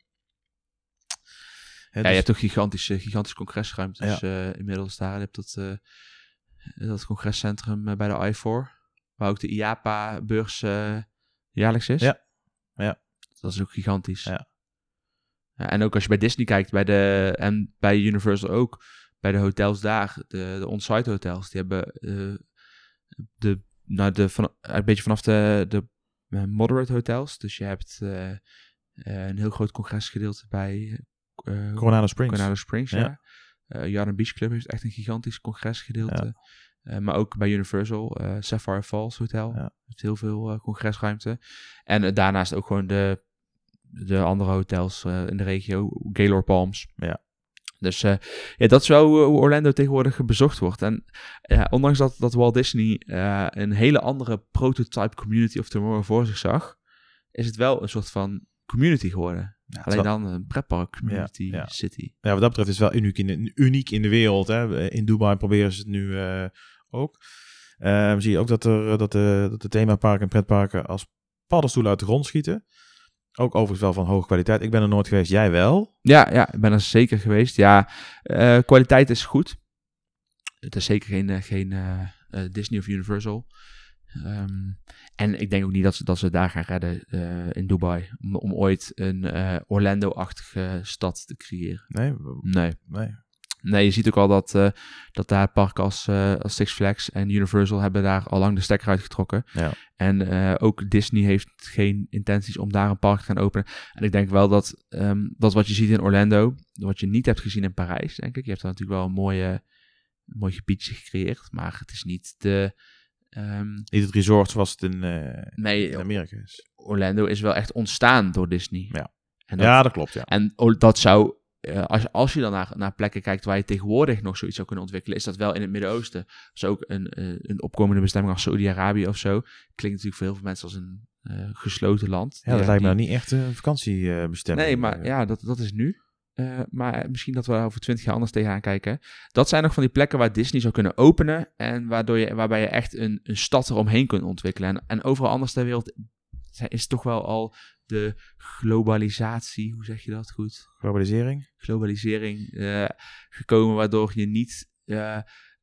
Ja, dus- je hebt toch gigantische, gigantische congresruimtes eh, inmiddels daar. Je hebt dat, dat congrescentrum bij de I4, waar ook de IAPA-beurs jaarlijks is. Ja. Ja. Dat is ook gigantisch. Ja. Ja, en ook als je bij Disney kijkt, bij de, en bij Universal ook, bij de hotels daar, de, de on-site hotels, die hebben eh, de, nou de, van, een beetje vanaf de, de eh, moderate hotels. Dus je hebt eh, eh, een heel groot congresgedeelte bij eh, Coronado Springs. Coronado Springs, ja. Ja. Eh, Beach Club heeft echt een gigantisch congresgedeelte. Eh, maar ook bij Universal, eh, Sapphire Falls Hotel. Ja. Heeft heel veel eh, congresruimte. En eh, daarnaast ook gewoon de, de andere hotels eh, in de regio, Gaylord Palms. Ja. Dus uh, ja, dat is wel hoe Orlando tegenwoordig bezocht wordt. En ja, ondanks dat, dat Walt Disney uh, een hele andere prototype community of tomorrow voor zich zag, is het wel een soort van community geworden. Ja, Alleen dan een pretpark community ja, city. Ja, wat dat betreft is het wel uniek in de, uniek in de wereld. Hè. In Dubai proberen ze het nu ook. Um, zie je ook dat, er, dat, de, dat de themaparken en pretparken als paddenstoelen uit de grond schieten. Ook overigens wel van hoge kwaliteit. Ik ben er nooit geweest, jij wel? Ja, ja ik ben er zeker geweest. Ja, uh, kwaliteit is goed. Het is zeker geen, geen uh, Disney of Universal. Um, en ik denk ook niet dat ze, dat ze daar gaan redden uh, in Dubai. Om, om ooit een Orlando-achtige stad te creëren. Nee? Nee. Nee. Nee, je ziet ook al dat, uh, dat daar parken als, uh, als Six Flags en Universal hebben daar al lang de stekker uitgetrokken. Ja. En uh, ook Disney heeft geen intenties om daar een park te gaan openen. En ik denk wel dat, um, dat wat je ziet in Orlando, wat je niet hebt gezien in Parijs, denk ik. Je hebt daar natuurlijk wel een mooie, een mooi gebiedje gecreëerd, maar het is niet de... Um, niet het resort zoals het in, nee, in Amerika is. Orlando is wel echt ontstaan door Disney. Ja, en dat, ja, dat klopt. Ja. En dat zou uh, als, als je dan naar, naar plekken kijkt waar je tegenwoordig nog zoiets zou kunnen ontwikkelen, is dat wel in het Midden-Oosten. Dus ook een, uh, een opkomende bestemming als Saudi-Arabië of zo. Klinkt natuurlijk voor heel veel mensen als een uh, gesloten land. Ja, dat lijkt me nou niet echt een vakantiebestemming. Nee, maar ja, dat, dat is nu. maar misschien dat we over twintig jaar anders tegenaan kijken. Dat zijn nog van die plekken waar Disney zou kunnen openen. En waardoor je, waarbij je echt een, een stad eromheen kunt ontwikkelen. En, en overal anders ter wereld is toch wel al de globalisatie, hoe zeg je dat goed? Globalisering? Globalisering uh, gekomen, waardoor je niet, uh,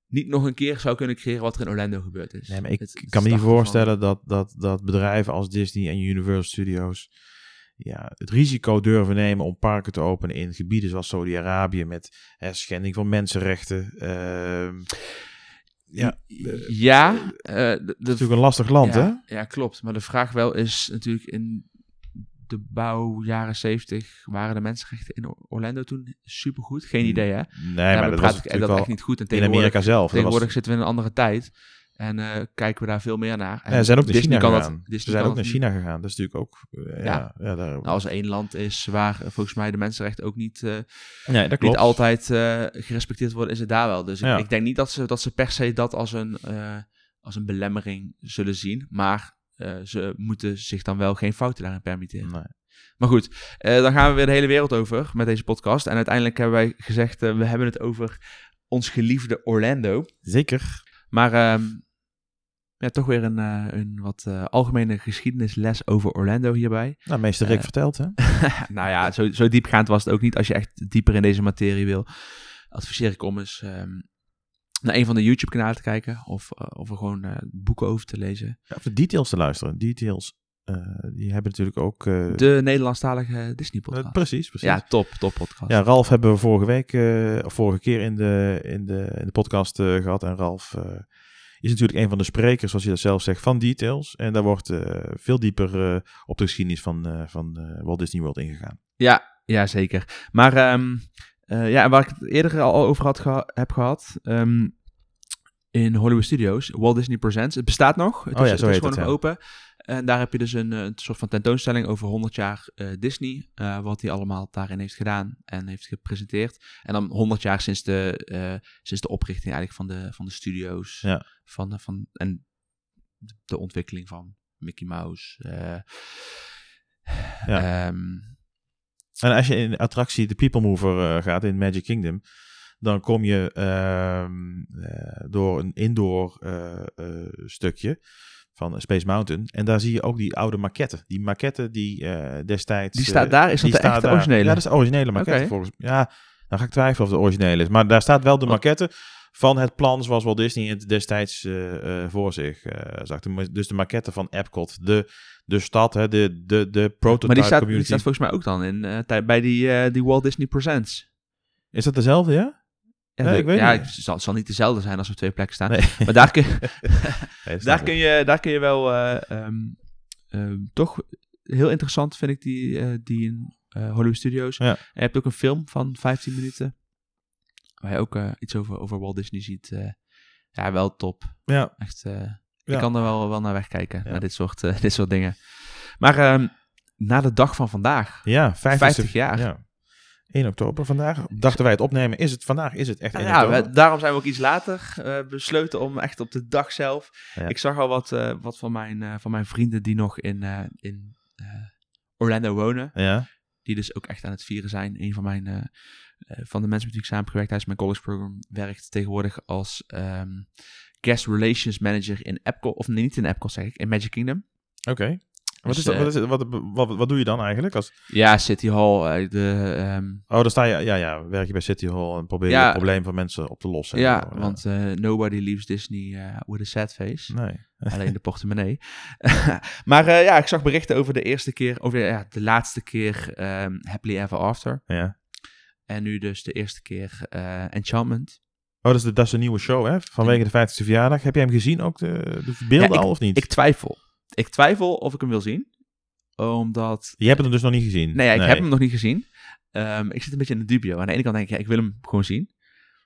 niet nog een keer zou kunnen creëren wat er in Orlando gebeurd is. Nee, maar ik het, kan me niet voorstellen dat, dat, dat bedrijven als Disney en Universal Studios ja, het risico durven nemen om parken te openen in gebieden zoals Saudi-Arabië met hè, schending van mensenrechten. Uh, ja, ja uh, dat is natuurlijk een lastig land, ja, hè? Ja, klopt. Maar de vraag wel is natuurlijk in de bouw jaren 70 waren de mensenrechten in Orlando toen supergoed. Geen idee, hè? Nee, maar dat was ik, dat echt niet goed. En in Amerika zelf. Tegenwoordig was... zitten we in een andere tijd. En uh, kijken we daar veel meer naar. En ja, ze zijn ook naar China gegaan. Dat, ze zijn ook naar China gegaan. Dat is natuurlijk ook... Uh, ja, ja, daar... nou, als één land is waar volgens mij de mensenrechten ook niet, nee, dat niet altijd gerespecteerd worden, is het daar wel. Dus ik, ik, denk niet dat ze, dat ze per se dat als een, als een belemmering zullen zien. Maar ze moeten zich dan wel geen fouten daarin permitteren. Nee. Maar goed, dan gaan we weer de hele wereld over met deze podcast. En uiteindelijk hebben wij gezegd, we hebben het over ons geliefde Orlando. Zeker. Maar um, ja, toch weer een, een wat algemene geschiedenisles over Orlando hierbij. Nou, meester Rick verteld, hè? (laughs) nou ja, zo, zo diepgaand was het ook niet. Als je echt dieper in deze materie wil, adviseer ik om eens um, naar een van de YouTube-kanalen te kijken. Of, of er gewoon boeken over te lezen. Ja, of de details te luisteren. Details, uh, die hebben natuurlijk ook... de Nederlandstalige Disney-podcast. precies, precies. Ja, top, top podcast. Ja, Ralf hebben we vorige week, of vorige keer in de, in de, in de podcast gehad. En Ralf is natuurlijk een van de sprekers, zoals je dat zelf zegt, van Details. En daar wordt veel dieper op de geschiedenis van, van Walt Disney World ingegaan. Ja, ja zeker. Maar... Um, uh, ja, waar ik het eerder al over had geha heb gehad. Um, in Hollywood Studios, Walt Disney Presents. Het bestaat nog. Het oh is, ja, zo het is gewoon nog open. En daar heb je dus een, een soort van tentoonstelling over 100 jaar uh, Disney. Uh, wat hij allemaal daarin heeft gedaan en heeft gepresenteerd. En dan 100 jaar sinds de, uh, sinds de oprichting eigenlijk van de, van de studio's. Ja. Van, van, en de ontwikkeling van Mickey Mouse. ja. Um, en als je in de attractie de People Mover gaat in Magic Kingdom, dan kom je uh, uh, door een indoor uh, stukje van Space Mountain. En daar zie je ook die oude maquette. Die maquette die destijds... Die staat daar? Is dat de echte daar. originele? Ja, dat is de originele maquette okay. volgens mij. Ja, dan ga ik twijfelen of de originele is. Maar daar staat wel de maquette van het plan zoals Walt Disney het destijds uh, uh, voor zich uh, zag. Dus de maquette van Epcot, de, de stad, hè, de, de, de prototype maar die staat, community. Die staat volgens mij ook dan in, bij die, die Walt Disney Presents. Is dat dezelfde, ja? Ja, nee, de, ik weet ja, niet. het zal, zal, niet dezelfde zijn als er twee plekken staan. Nee. (laughs) Maar daar kun, (laughs) nee, (laughs) daar, kun je, daar kun je wel um, um, toch heel interessant, vind ik, die, die in Hollywood Studios. Ja. En je hebt ook een film van 15 minuten. Waar je ook uh, iets over, over Walt Disney ziet. Uh, ja, wel top. Ja. Echt, uh, Ja. je kan er wel, wel naar wegkijken, Ja. naar dit soort, dit soort dingen. Maar um, na de dag van vandaag, Ja, 50, 50 jaar. Ja. 1 oktober vandaag. Dachten wij het opnemen, is het vandaag is het echt 1 Nou ja, oktober. we- daarom zijn we ook iets later eh, besloten om echt op de dag zelf. Ja. Ik zag al wat, eh, wat van, mijn, eh, van mijn vrienden die nog in, in Orlando wonen. Ja, Die dus ook echt aan het vieren zijn. Een van mijn van de mensen met wie ik samen heb mijn college program werkt tegenwoordig als ehm, guest relations manager in Epcot. Of nee, niet in Epcot zeg ik, in Magic Kingdom. oké. Wat, Dus, is dat, eh, wat, is het, wat, wat, wat doe je dan eigenlijk? Als, Ja, City Hall. eh, de, ehm, oh, dan sta je, ja, ja, werk je bij City Hall en probeer je Ja. het probleem van mensen op te lossen. en ja, zo, want eh, nobody leaves Disney with a sad face. Nee. (laughs) Alleen de portemonnee. (laughs) maar ja, ik zag berichten over de eerste keer, over ja, de laatste keer ehm, Happily Ever After. Ja. En nu dus de eerste keer Enchantment. Oh, dat is, de, dat is een nieuwe show, hè? Vanwege de 50ste verjaardag. Heb jij hem gezien, ook de, de beelden al, of niet? Ik twijfel. Ik twijfel of ik hem wil zien. Omdat... Je hebt hem dus nog niet gezien? Nee, ja, ik heb hem nog niet gezien. Ehm, ik zit een beetje in de dubio. Aan de ene kant denk ik, ja, ik wil hem gewoon zien.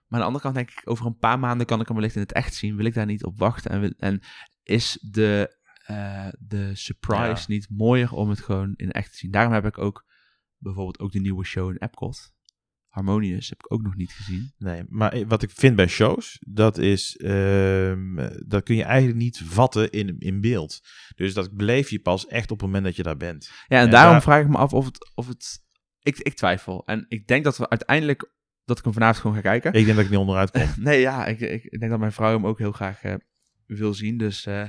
Maar aan de andere kant denk ik, over een paar maanden kan ik hem wellicht in het echt zien. Wil ik daar niet op wachten? En, wil- en is de, eh, de surprise Ja. niet mooier om het gewoon in echt te zien? Daarom heb ik ook bijvoorbeeld ook de nieuwe show in Epcot. Harmonious heb ik ook nog niet gezien. Nee, maar wat ik vind bij shows, dat is, ehm, dat kun je eigenlijk niet vatten in, in beeld. Dus dat beleef je pas echt op het moment dat je daar bent. Ja, en En daarom daar- vraag ik me af of het... Of het ik, ik twijfel. En ik denk dat we uiteindelijk... Dat ik hem vanavond gewoon ga kijken. Ik denk dat ik niet onderuit kom. (laughs) Nee, ja, ik, ik, ik denk dat mijn vrouw hem ook heel graag eh, wil zien. Dus eh,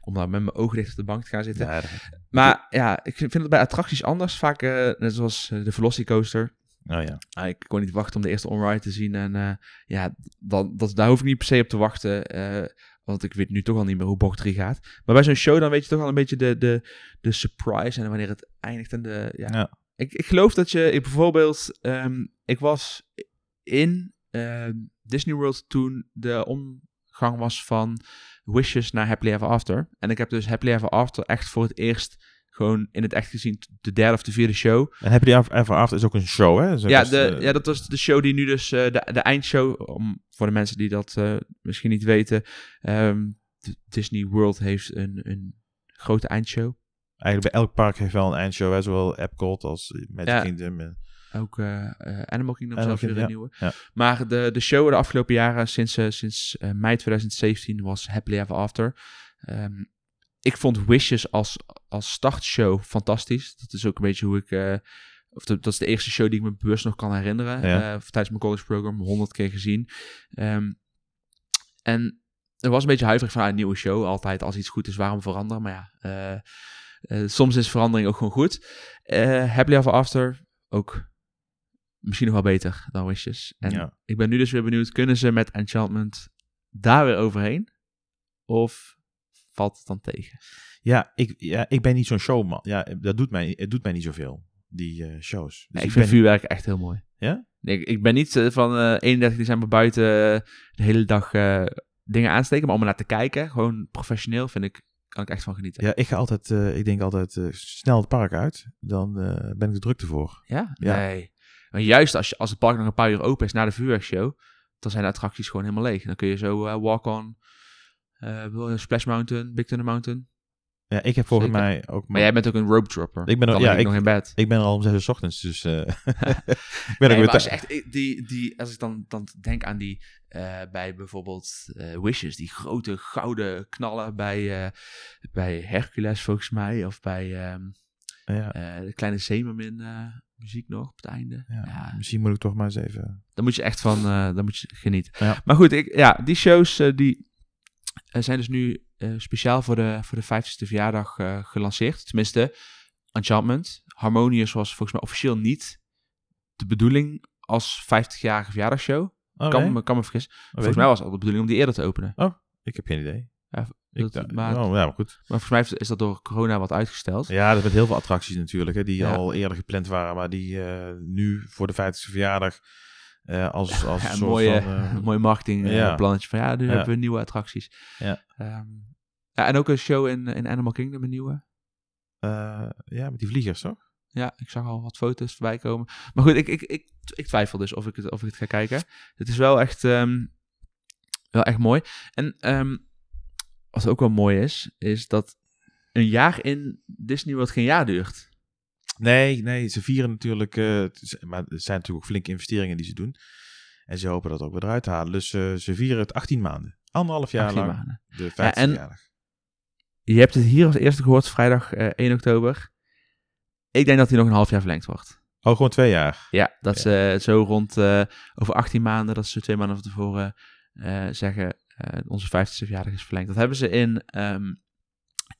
om daar met mijn ogen dicht op de bank te gaan zitten. Ja, dat- Maar ja, ik vind het bij attracties anders. Vaak, eh, net zoals de Velocicoaster. Oh ja. Ah, ik kon niet wachten om de eerste onride te zien. En eh, ja, dan, dat, daar hoef ik niet per se op te wachten. eh, want ik weet nu toch al niet meer hoe bocht 3 gaat. Maar bij zo'n show dan weet je toch al een beetje de, de, de surprise. En wanneer het eindigt. En de, ja. Ja. Ik, ik geloof dat je ik bijvoorbeeld... ehm, ik was in ehm, Disney World toen de omgang was van Wishes naar Happily Ever After. En ik heb dus Happily Ever After echt voor het eerst gewoon in het echt gezien. De derde of de vierde show. En heb je die Ever After is ook een show, hè? Dus Ja, de, eh, ja, dat was de show die nu dus, eh, de, de eindshow, om, voor de mensen die dat eh, misschien niet weten, ehm, Disney World heeft een, een grote eindshow. Eigenlijk bij elk park heeft wel een eindshow, hè? Zowel Epcot als Magic Ja. Kingdom. en- Ook Animal Kingdom zelfs weer nieuwe. ja. Maar de, de show de afgelopen jaren, sinds, sinds mei 2017, was Happily Ever After. Ehm, ik vond Wishes als, als startshow fantastisch. Dat is ook een beetje hoe ik... eh, of de- dat is de eerste show die ik me bewust nog kan herinneren. Ja. eh, tijdens mijn college program, honderd keer gezien. Ehm, en er was een beetje huiverig van ah, een nieuwe show. Altijd als iets goed is, waarom veranderen? Maar ja, eh, soms is verandering ook gewoon goed. Happily Ever After, ook misschien nog wel beter dan Wishes. En Ja. ik ben nu dus weer benieuwd, kunnen ze met Enchantment daar weer overheen? Of valt het dan tegen? Ja, ik, ja, ik ben niet zo'n showman. Ja, dat doet mij, het doet mij niet zoveel, die eh, shows. Dus Nee, ik ik vind ben- vuurwerk echt heel mooi. Ja? Nee, ik, ik ben niet eh, van eh 31 december buiten de hele dag dingen aansteken, maar om naar te kijken, gewoon professioneel, vind ik, kan ik echt van genieten. Ja, ik ga altijd, ik denk altijd snel het park uit. Dan ben ik er druk voor. Ja? Ja. Nee. Maar juist als, je, als het park nog een paar uur open is na de vuurwerkshow, dan zijn de attracties gewoon helemaal leeg. Dan kun je zo walk-on, Splash Mountain, Big Thunder Mountain. Ja, ik heb volgens Zeker. mij ook... Maar jij bent ook een rope dropper. Ik ben ook- ja, ik nog in bed. Ik ben al om zes uur 's ochtends, dus eh, (laughs) (laughs) ik ben ook Nee, weer als, je echt, ik- die, die, als ik dan, dan denk aan die eh, bij bijvoorbeeld eh, Wishes, die grote gouden knallen bij, eh, bij Hercules volgens mij, of bij ehm, ja, eh, de kleine Zemermin eh, muziek nog op het einde. ja, Ja, Misschien moet ik toch maar eens even... Dan moet je echt van, eh dan moet je genieten. Maar goed, ik, ja, die shows eh, die eh, zijn dus nu eh, speciaal voor de, voor de 50ste verjaardag eh, gelanceerd. Tenminste, Enchantment. Harmonious was volgens mij officieel niet de bedoeling als 50-jarige verjaardagshow. Oh, kan, nee? me, kan me vergissen. Oh, volgens mij was het al de bedoeling om die eerder te openen. Ik heb geen idee. Ja, Ik, dat- maar- oh, ja, maar goed. Maar volgens mij is dat door corona wat uitgesteld. Ja, dat is met heel veel attracties natuurlijk, hè, die Ja. al eerder gepland waren, maar die eh, nu voor de 50ste verjaardag eh, als, als Ja, een een soort mooie, van... (laughs) een mooi marketing eh, ja. plannetje van ja, nu Ja. hebben we nieuwe attracties. Ja. Ehm, ja, en ook een show in, in Animal Kingdom, een nieuwe. eh, ja, met die vliegers, toch? Ja, ik zag al wat foto's voorbij komen. Maar goed, ik, ik, ik, ik twijfel dus of ik, het, of ik het ga kijken. Het is wel echt, ehm, wel echt mooi. En ehm, wat ook wel mooi is, is dat een jaar in Disney World geen jaar duurt. Nee, nee, ze vieren natuurlijk, eh, maar het zijn natuurlijk ook flinke investeringen die ze doen. En ze hopen dat ook weer eruit te halen. Dus eh, ze vieren het 18 maanden. Anderhalf jaar 18 lang maanden. de 50 en- verjaardag. Je hebt het hier als eerste gehoord, vrijdag eh, 1 oktober. Ik denk dat hij nog een half jaar verlengd wordt. Oh, gewoon twee jaar. Ja, dat ze zo rond eh, over 18 maanden, dat ze twee maanden van tevoren eh, zeggen, eh, onze 50ste verjaardag is verlengd. Dat hebben ze in ehm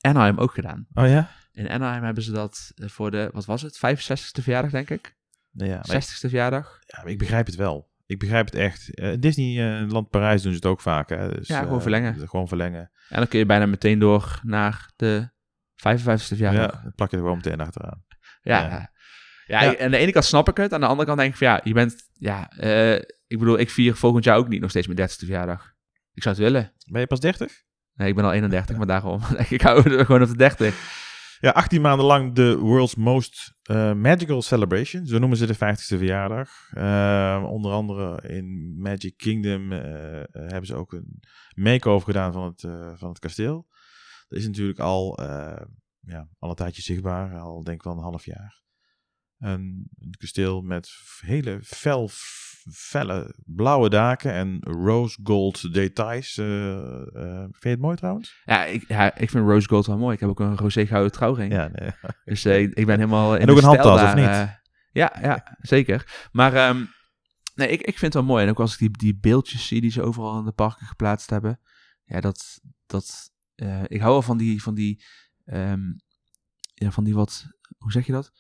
Anaheim ook gedaan. Oh ja? In Anaheim hebben ze dat eh, voor de, wat was het, 65ste verjaardag denk ik? Nee, ja, maar ik, 60ste verjaardag? ja, maar ik begrijp het wel. Ik begrijp het echt. Eh, Disney Land Parijs doen ze het ook vaak. Hè? Dus, Ja, gewoon eh, verlengen. Gewoon verlengen. En dan kun je bijna meteen door naar de 55ste Ja, verjaardag. dan plak je er gewoon meteen achteraan. Ja. Ja. Ja. Ja, Ja. aan de ene kant snap ik het. Aan de andere kant denk ik van ja, je bent, ja, eh, ik bedoel, ik vier volgend jaar ook niet nog steeds mijn 30ste verjaardag. Ik zou het willen. Ben je pas 30? Nee, ik ben al 31, maar daarom. (laughs) ik hou gewoon op de 30. Ja, 18 maanden lang de World's Most eh, Magical Celebration. Zo noemen ze de 50ste verjaardag. Eh, onder andere in Magic Kingdom eh, hebben ze ook een make-over gedaan van het, eh, van het kasteel. Dat is natuurlijk al, ja, al een tijdje zichtbaar, al denk ik wel een half jaar. Een, een kasteel met hele fel, felle blauwe daken en rose gold details. Eh, eh, vind je het mooi trouwens? Ja ik, ja, ik vind Rose Gold wel mooi. Ik heb ook een roze gouden trouwring. Ja, nee. (laughs) Dus eh, ik ben helemaal in En ook een handtas, of niet? ja, ja, zeker. Maar ehm, nee, ik, ik vind het wel mooi. En ook als ik die, die beeldjes zie die ze overal in de parken geplaatst hebben. Ja, dat... dat ik hou wel van die... Van die, ehm, ja, van die wat... Hoe zeg je dat?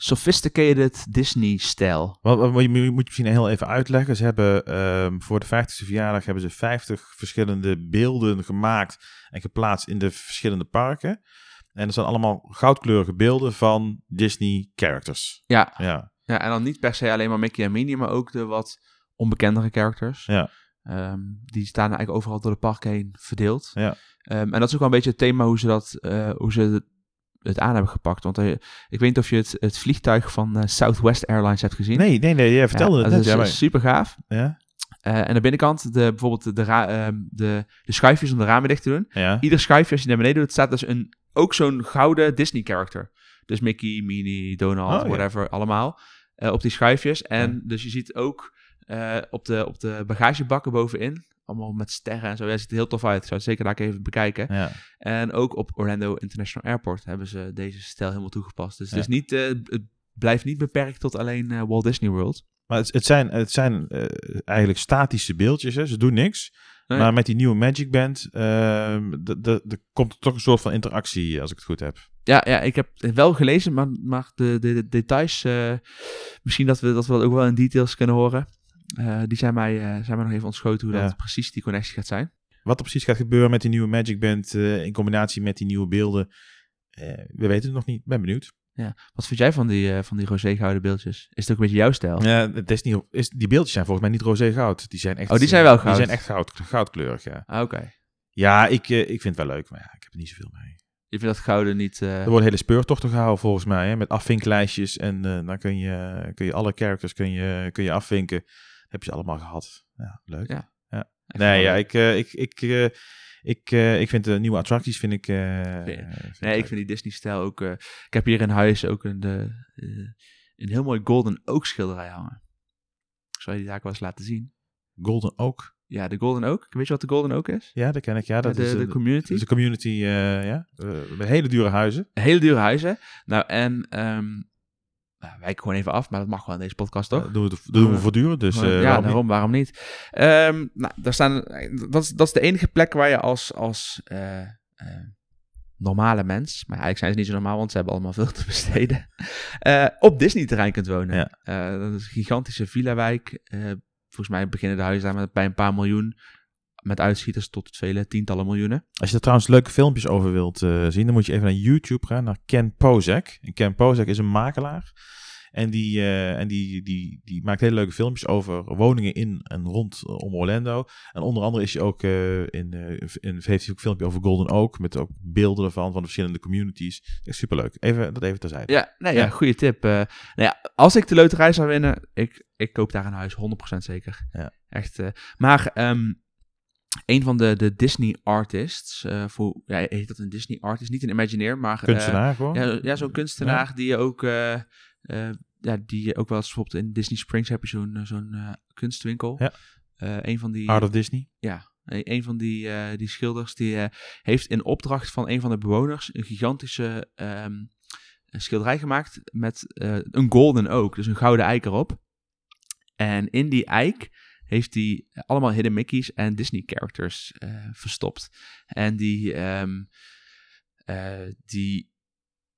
Sophisticated Disney-stijl. Wat, wat, je moet je misschien heel even uitleggen. Ze hebben ehm, voor de 50ste verjaardag hebben ze 50 verschillende beelden gemaakt en geplaatst in de verschillende parken. En dat zijn allemaal goudkleurige beelden van Disney characters. Ja, Ja, ja, en dan niet per se alleen maar Mickey en Minnie, maar ook de wat onbekendere characters. ja, Ehm, die staan eigenlijk overal door de park heen verdeeld. Ja. Ehm, en dat is ook wel een beetje het thema hoe ze, dat, eh, hoe ze het aan hebben gepakt. Want eh, ik weet niet of je het, het vliegtuig van eh, Southwest Airlines hebt gezien. Nee, nee, nee, jij vertelde Ja, het dat net. is eh, maar, super gaaf. ja, Eh, en aan de binnenkant, de, bijvoorbeeld de, ra- ehm, de, de schuifjes om de ramen dicht te doen. ja. Ieder schuifje als je naar beneden doet, staat dus een, ook zo'n gouden Disney character. Dus Mickey, Minnie, Donald, Oh, ja. whatever, allemaal. eh, op die schuifjes. En dus je ziet ook eh, op, de, op de bagagebakken bovenin, allemaal met sterren en zo. Ja, ziet er heel tof uit. Ik zou het zeker daar even bekijken. ja. En ook op Orlando International Airport hebben ze deze stijl helemaal toegepast. Dus Ja. het, is niet, eh, het blijft niet beperkt tot alleen eh, Walt Disney World. Maar het, het zijn, het zijn eh, eigenlijk statische beeldjes. Hè. Ze doen niks. Nee. Maar met die nieuwe Magic Band ehm, de- de- er komt er toch een soort van interactie, als ik het goed heb. Ja, ja, ik heb het wel gelezen, maar, maar de, de, de details, misschien dat we dat we dat ook wel in details kunnen horen. Eh, die zijn mij, eh, zijn mij nog even ontschoten hoe Ja. dat precies die connectie gaat zijn. Wat er precies gaat gebeuren met die nieuwe Magic Band eh, in combinatie met die nieuwe beelden, we weten het nog niet. Ben benieuwd. Wat vind jij van die, van die roze gouden beeldjes? Is het ook een beetje jouw stijl? Ja, het is niet, is, die beeldjes zijn volgens mij niet roze goud. Die zijn echt. Oh, die zijn wel Die goud. zijn echt goud, goudkleurig, ja. Ah, Oké. Ja, ik, ik vind het wel leuk, maar ja, ik heb er niet zoveel mee. Je vindt dat gouden niet... Er worden hele speurtochten gehouden volgens mij, hè, met afvinklijstjes. En eh, dan kun je, kun je alle characters kun je, kun je afvinken. Heb je ze allemaal gehad. Ja, leuk. Ja. Nee, ja, ik, eh, ik, ik, eh, ik, eh, ik vind de nieuwe attracties vind ik. vind Nee, ik vind die Disney-stijl ook... ik heb hier in huis ook een, de, een heel mooi Golden Oak schilderij hangen. Ik zal je die daar wel eens laten zien. Golden Oak. Ja, de Golden Oak. Weet je wat de Golden Oak is? Ja, dat ken ik. Ja, dat de, is de community. een community. ja, hele dure huizen. Hele dure huizen. Nou, en ehm nou, wijk gewoon even af, maar dat mag wel in deze podcast, toch? Doen we, dat doen we voortdurend. Dus, eh, ja, waarom niet? waarom niet? Ehm, nou, daar staan, dat, is, dat is de enige plek waar je als, als eh, eh, normale mens, maar eigenlijk zijn ze niet zo normaal, want ze hebben allemaal veel te besteden, (laughs) eh, op Disney-terrein kunt wonen. Ja. Eh, dat is een gigantische villa-wijk. Eh, volgens mij beginnen de huizen daar met bij een paar miljoen, met uitschieters tot vele tientallen miljoenen. Als je er trouwens leuke filmpjes over wilt eh, zien, dan moet je even naar YouTube gaan, naar Ken Pozak. En Ken Pozak is een makelaar. En die, eh, en die, die, die maakt hele leuke filmpjes over woningen in en rondom Orlando. En onder andere is hij ook eh, in, eh, in, heeft hij ook een filmpje over Golden Oak. Met ook beelden ervan, van de verschillende communities. Echt superleuk. Even, dat even terzijde. Ja, nee, ja, Ja. goede tip. Eh, nou ja, als ik de loterij zou winnen, ik, ik koop daar een huis, 100% zeker. Ja. Echt. eh, maar ehm, een van de, de Disney artists, eh, voor, ja, heet dat een Disney artist? Niet een Imagineer, maar... eh, Kunstenaar gewoon. ja, ja zo'n kunstenaar die je ook, eh, ja, die je ook wel eens bijvoorbeeld in Disney Springs heb je zo'n zo'n kunstwinkel. Ja. Een van die, Art of Disney. ja, een van die, die schilders die heeft in opdracht van een van de bewoners een gigantische ehm, schilderij gemaakt met een golden oak, dus een gouden eik erop. En in die eik heeft hij allemaal hidden Mickey's en Disney characters eh, verstopt. En die, ehm, eh, die,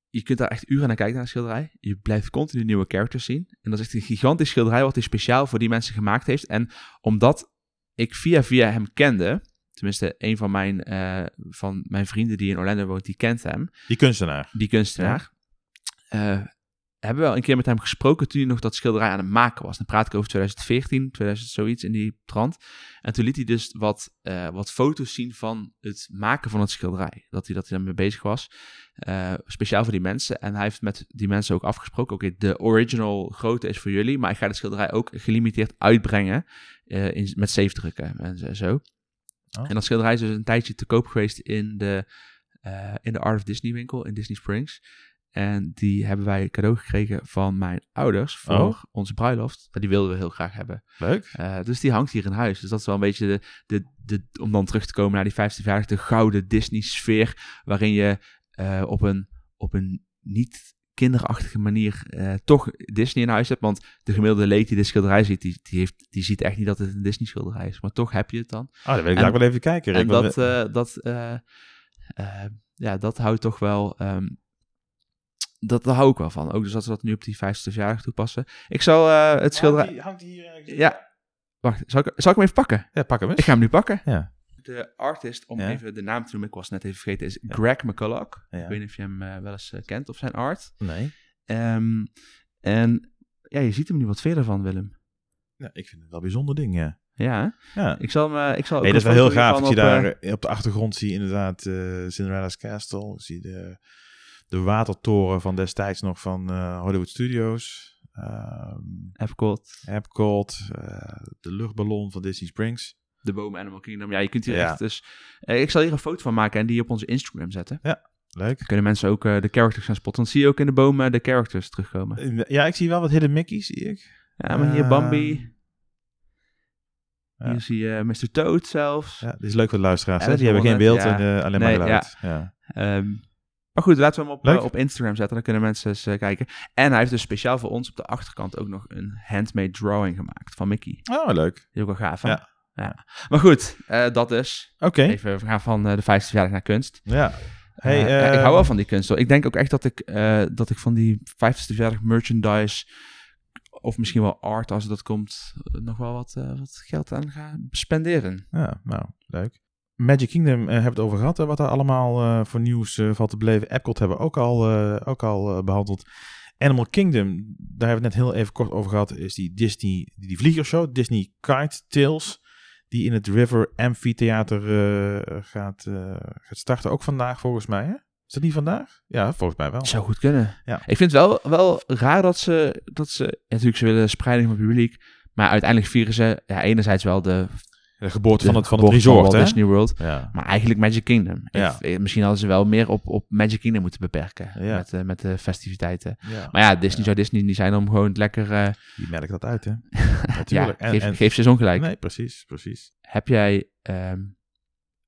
je kunt daar echt uren naar kijken naar de schilderij. Je blijft continu nieuwe characters zien. En dat is echt een gigantisch schilderij wat hij speciaal voor die mensen gemaakt heeft. En omdat ik via via hem kende, tenminste een van mijn, eh, van mijn vrienden die in Orlando woont, die kent hem, Die kunstenaar. die kunstenaar. eh, hebben we wel een keer met hem gesproken toen hij nog dat schilderij aan het maken was. Dan praat ik over 2014, 2000 zoiets in die trant. En toen liet hij dus wat, eh, wat foto's zien van het maken van het schilderij. Dat hij, dat hij daarmee bezig was. Eh, speciaal voor die mensen. En hij heeft met die mensen ook afgesproken. Oké, de original grootte is voor jullie. Maar ik ga de schilderij ook gelimiteerd uitbrengen. eh, in, met zeefdrukken en zo-. Oh. En dat schilderij is dus een tijdje te koop geweest in de, in de Art of Disney winkel in Disney Springs. En die hebben wij cadeau gekregen van mijn ouders voor Oh. onze bruiloft. Die wilden we heel graag hebben. Leuk. Eh, dus die hangt hier in huis. Dus dat is wel een beetje de, de, de, om dan terug te komen naar die 15 verjaardag, de gouden Disney-sfeer. Waarin je eh, op, een, op een niet kinderachtige manier eh, toch Disney in huis hebt. Want de gemiddelde leek die de schilderij ziet, die, die, heeft, die ziet echt niet dat het een Disney-schilderij is. Maar toch heb je het dan. Oh, dan wil ik daar wel even kijken. En dat, dat, ja, dat houdt toch wel. ehm, dat, daar hou ik wel van. Ook dus dat we dat nu op die 50 verjaardag toepassen. Ik zal eh, het schilderij. Hangt die- hangt die hier ergens? Ja. Wacht, zal ik, zal ik hem even pakken? Ja, pak hem eens. Ik ga hem nu pakken. Ja. De artist, om Ja. even de naam te noemen, ik was net even vergeten, is Greg McCulloch. Ja. Ik weet niet of je hem eh, wel eens eh, kent of zijn art. Nee. Ehm, en ja, je ziet hem nu wat verder van, Willem. Ja, ik vind het wel een bijzonder ding, ja. Ja? Ja. ik zal hem. eh, ik zal ook Nee, dat is wel heel gaaf. Ik zie op, daar eh, eh, op de achtergrond zie je inderdaad eh, Cinderella's Castle. Ik zie de, de watertoren van destijds nog van eh, Hollywood Studios. Ehm Epcot, Epcot. eh, de luchtballon van Disney Springs. de bomen Animal Kingdom. Ja, je kunt hier Ja. echt dus... eh, ik zal hier een foto van maken en die op onze Instagram zetten. Leuk. Dan kunnen mensen ook eh, de characters gaan spotten. Dan zie je ook in de bomen de characters terugkomen. Ja, ik zie wel wat hidden Mickey's, zie ik. Ja, maar hier Eh, Bambi. ja. Hier zie je Mr. Toad zelfs. Ja, dit is leuk voor de luisteraars. Ja, Die hebben geen beeld en eh, alleen Nee, maar geluid. Ja. Ehm, maar goed, laten we hem op, eh, op Instagram zetten. Dan kunnen mensen eens eh, kijken. En hij heeft dus speciaal voor ons op de achterkant ook nog een handmade drawing gemaakt van Mickey. Oh, leuk. Is ook wel gaaf, hè? Ja. Ja. Maar goed, eh, dat dus. Oké. Even, we gaan van de 50 jaar naar kunst. Ja. Hey, ik hou wel van die kunst. Hoor. Ik denk ook echt dat ik, dat ik van die 50ste verjaardag merchandise, of misschien wel art als dat komt, nog wel wat, wat geld aan ga spenderen. Ja, nou, leuk. Magic Kingdom eh, hebben we het over gehad, hè, wat daar allemaal eh, voor nieuws eh, valt te beleven. Epcot hebben we ook al, ook al eh, behandeld. Animal Kingdom, daar hebben we het net heel even kort over gehad, is die Disney, die, vliegershow, Disney Kite Tales, die in het River Amphitheater gaat, gaat starten. Ook vandaag volgens mij, hè? Is dat niet vandaag? Ja, volgens mij wel. Zou goed kunnen. Ja. Ik vind het wel, wel raar dat ze, dat ze, natuurlijk ze willen spreiding van het publiek, maar uiteindelijk vieren ze ja, enerzijds wel de, De geboorte van het, van het resort, hè? Disney World. Ja. Maar eigenlijk Magic Kingdom. Ik- Ja. eh, misschien hadden ze wel meer op, op Magic Kingdom moeten beperken. Ja. Met, eh, met de festiviteiten. Maar ja, Disney zou Disney niet zijn om gewoon lekker... eh, Die merkt dat uit, hè? (laughs) Natuurlijk. En- geef, en- geef ze zo'n gelijk. Nee, precies, precies. Heb jij... ehm,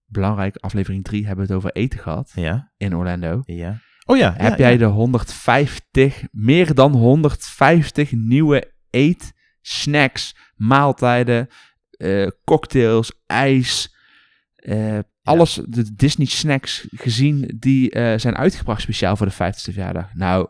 belangrijk, aflevering 3 hebben we het over eten gehad Ja, in Orlando. ja. Oh ja, Heb jij de 150, meer dan 150 nieuwe eet, snacks, maaltijden, eh, cocktails, ijs, eh, alles, de Disney snacks gezien die eh, zijn uitgebracht speciaal voor de 50ste verjaardag? Nou,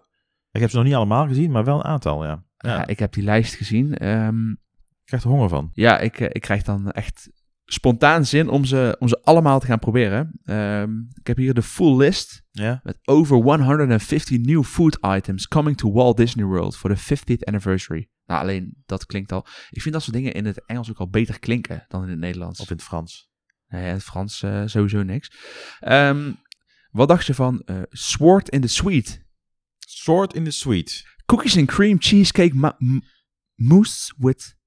Ik heb ze nog niet allemaal gezien, maar wel een aantal, ja. ja. ja, ik heb die lijst gezien. Ehm, Ik krijg er honger van. ja, ik, ik krijg dan echt spontaan zin om ze, om ze allemaal te gaan proberen. Ehm, ik heb hier de full list. Ja? Met over 150 new food items coming to Walt Disney World for the 50th anniversary. Nou, alleen dat klinkt al. Ik vind dat soort dingen in het Engels ook al beter klinken dan in het Nederlands. Of in het Frans. Nee, in het Frans eh, sowieso niks. Ehm, wat dacht je van eh, Sword in the Sweet? Sword in the Sweet. Cookies and cream cheesecake mousse with.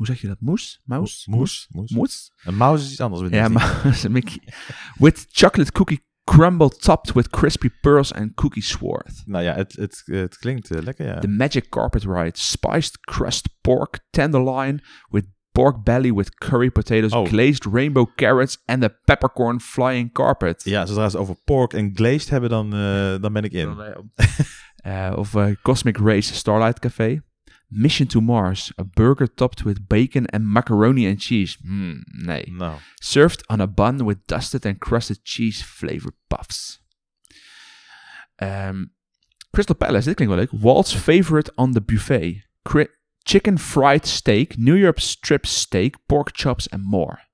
Hoe zeg je dat? Moes? Mouse? Moes. Moes. Moes? Een mouse is iets anders. Ja, (laughs) maar Mickey. With chocolate cookie crumble topped with crispy pearls and cookie swarth. Nou ja, het, het, het klinkt eh, lekker, ja. The Magic Carpet Ride. Spiced crust pork tenderloin with pork belly with curry potatoes, Oh. glazed rainbow carrots and the peppercorn flying carpet. Ja, zodra ze over pork en glazed hebben, dan, eh, dan ben ik in. (laughs) Eh, of Cosmic Race Starlight Café. Mission to Mars. A burger topped with bacon and macaroni and cheese. Hmm, nee. Nou, Served on a bun with dusted and crusted cheese flavored puffs. Ehm, Crystal Palace, dit klinkt wel leuk. Walt's favorite on the buffet. Cri- chicken fried steak, New York strip steak, pork chops and more.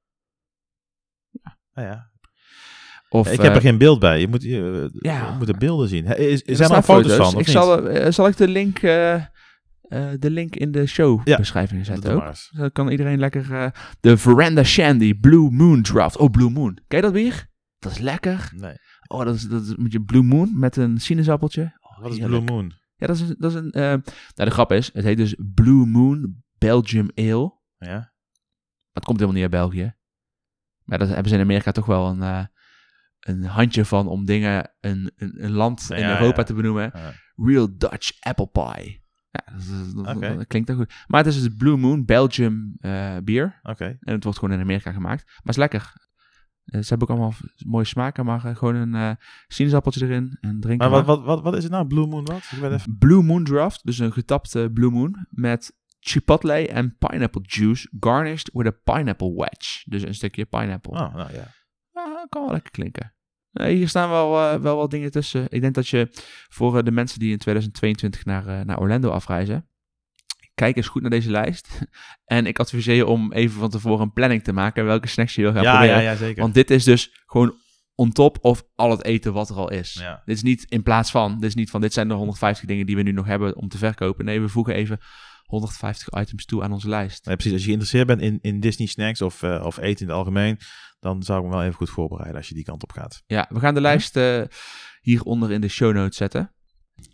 nou ja. Of, ik heb eh, er geen beeld bij. Je moet, je, ja. je moet de beelden zien. Is, er zijn er staan foto's, van? Ik zal, eh, zal ik de link, eh, eh, de link in de showbeschrijving Doe zetten ook. Dan kan iedereen lekker... eh, de Veranda Shandy Blue Moon Draft. Oh, Blue Moon. Ken je dat weer? Dat is lekker. Nee. Oh, dat is, dat is met je Blue Moon met een sinaasappeltje. Oh, Wat is. Blue Moon? Ja, dat is, dat is een... eh, nou, de grap is, het heet dus Blue Moon Belgium Ale. Ja. Maar het komt helemaal niet uit België. Maar dat hebben ze in Amerika toch wel een, een handje van om dingen, een, een, een land in Ja, Europa ja. te benoemen. Ja. Real Dutch Apple Pie. Ja, dat, klinkt ook goed. Maar het is dus Blue Moon Belgium eh, bier. Oké. En het wordt gewoon in Amerika gemaakt. Maar het is lekker. Eh, ze hebben ook allemaal mooie smaken, maar eh, gewoon een sinaasappeltje erin en drinken. Maar wat, wat, wat, wat is het nou? Blue Moon wat? Ik ben even... Blue Moon Draft, dus een getapte Blue Moon met chipotle en pineapple juice garnished with a pineapple wedge. Dus een stukje pineapple. Oh, nou ja. Ja, kan wel lekker klinken. Nee, hier staan wel, eh, wel wat dingen tussen. Ik denk dat je voor eh, de mensen die in 2022 naar, eh, naar Orlando afreizen, kijk eens goed naar deze lijst. (laughs) en ik adviseer je om even van tevoren een planning te maken welke snacks je wil gaan Ja, proberen. ja, ja, zeker. Want dit is dus gewoon on top of al het eten wat er al is. Ja. Dit is niet in plaats van, dit is niet van, dit zijn de 150 dingen die we nu nog hebben om te verkopen. Nee, we voegen even 150 items toe aan onze lijst. Precies. Als je geïnteresseerd bent in, in Disney snacks of, eh, of eten in het algemeen, dan zou ik me wel even goed voorbereiden als je die kant op gaat. Ja, we gaan de lijst eh, hieronder in de show notes zetten.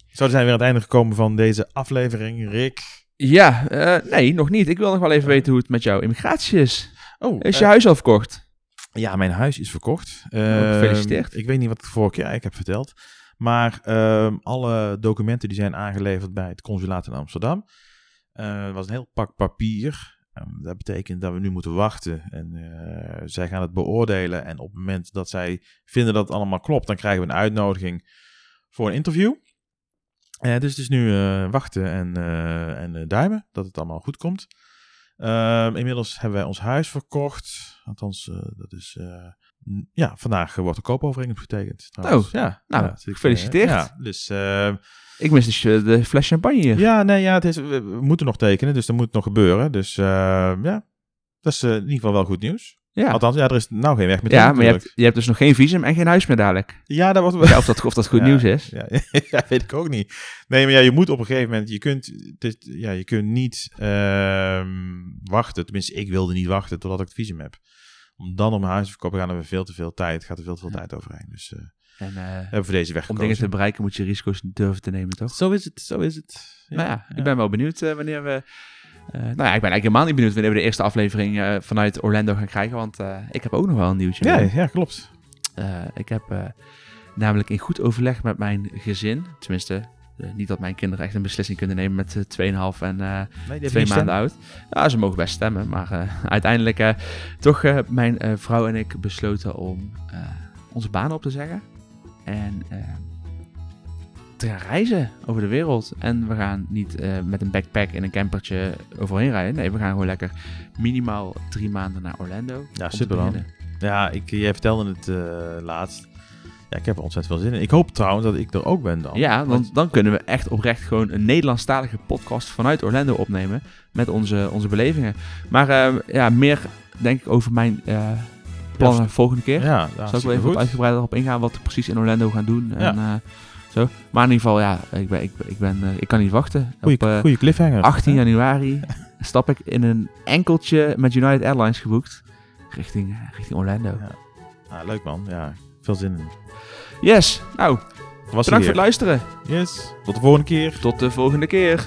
Zo, we zijn weer aan het einde gekomen van deze aflevering. Rick. Ja, eh, nee, nog niet. Ik wil nog wel even weten hoe het met jouw immigratie is. Oh, Is je huis al verkocht? Ja, mijn huis is verkocht. Oh, Ehm, gefeliciteerd. ik weet niet wat ik vorige keer eigenlijk heb verteld. Maar ehm, alle documenten die zijn aangeleverd bij het consulaat in Amsterdam. Eh, was een heel pak papier. Ehm, dat betekent dat we nu moeten wachten. En eh, zij gaan het beoordelen. En op het moment dat zij vinden dat het allemaal klopt, dan krijgen we een uitnodiging voor een interview. Eh, dus het is nu wachten en, en duimen dat het allemaal goed komt. Ehm, inmiddels hebben wij ons huis verkocht. Althans, dat is. ja, vandaag wordt de koopovereenkomst getekend. trouwens. Oh, ja. nou, ja, gefeliciteerd. ja, dus. Ik mis eh, de fles champagne hier. ja, nee, ja, het is, we, we moeten nog tekenen, dus dat moet nog gebeuren. Dus ehm, ja, dat is eh, in ieder geval wel goed nieuws. Ja, Althans, ja, er is nou geen weg meer ja maar je hebt, je hebt dus nog geen visum en geen huis meer dadelijk. Ja, dat wordt Ja, of, dat, of dat goed (laughs) Ja, nieuws is. Ja, (laughs) ja, weet ik ook niet. Nee, maar ja, je moet op een gegeven moment, je kunt, is- ja, je kunt niet ehm, wachten. Tenminste, ik wilde niet wachten totdat ik het visum heb. Om dan op mijn huis te verkopen gaan we veel te veel tijd, gaat er veel te veel tijd overheen. Dus En eh, hebben we voor deze weg om dingen te bereiken moet je risico's durven te nemen, toch? Zo is het, zo is het. nou ja, ik ben wel benieuwd eh, wanneer we... eh, nou ja, ik ben eigenlijk helemaal niet benieuwd wanneer we de eerste aflevering eh, vanuit Orlando gaan krijgen. Want eh, ik heb ook nog wel een nieuwtje. Ja, ja, klopt. Eh, ik heb eh, namelijk in goed overleg met mijn gezin, tenminste, niet dat mijn kinderen echt een beslissing kunnen nemen met eh, 2,5 en eh, Nee, die twee maanden oud. Ja, ze mogen best stemmen, maar eh, uiteindelijk eh, toch eh, mijn eh, vrouw en ik besloten om eh, onze baan op te zeggen. En eh, te gaan reizen over de wereld. En we gaan niet eh, met een backpack in een campertje overheen rijden. Nee, we gaan gewoon lekker minimaal drie maanden naar Orlando. Ja, super dan. Ja, ik, jij vertelde het eh, laatst. Ja, ik heb er ontzettend veel zin in. Ik hoop trouwens dat ik er ook ben dan. Ja, Want- dan kunnen we echt oprecht gewoon een Nederlandstalige podcast vanuit Orlando opnemen. Met onze, onze belevingen. Maar eh, ja, meer denk ik over mijn eh, plannen volgende keer. Ja, Zal ik wel even wat uitgebreider op ingaan wat we precies in Orlando gaan doen. En, Ja. eh, zo. Maar in ieder geval, ja, ik, ben, ik, ik, ben, eh, ik kan niet wachten. Goeie, op eh, goeie cliffhanger. 18 januari (laughs) stap ik in een enkeltje met United Airlines geboekt. Richting, richting Orlando. Ja. Ah, leuk man. Ja, veel zin in. Yes, nou, Was bedankt voor het luisteren. Yes. Tot de volgende keer. Tot de volgende keer.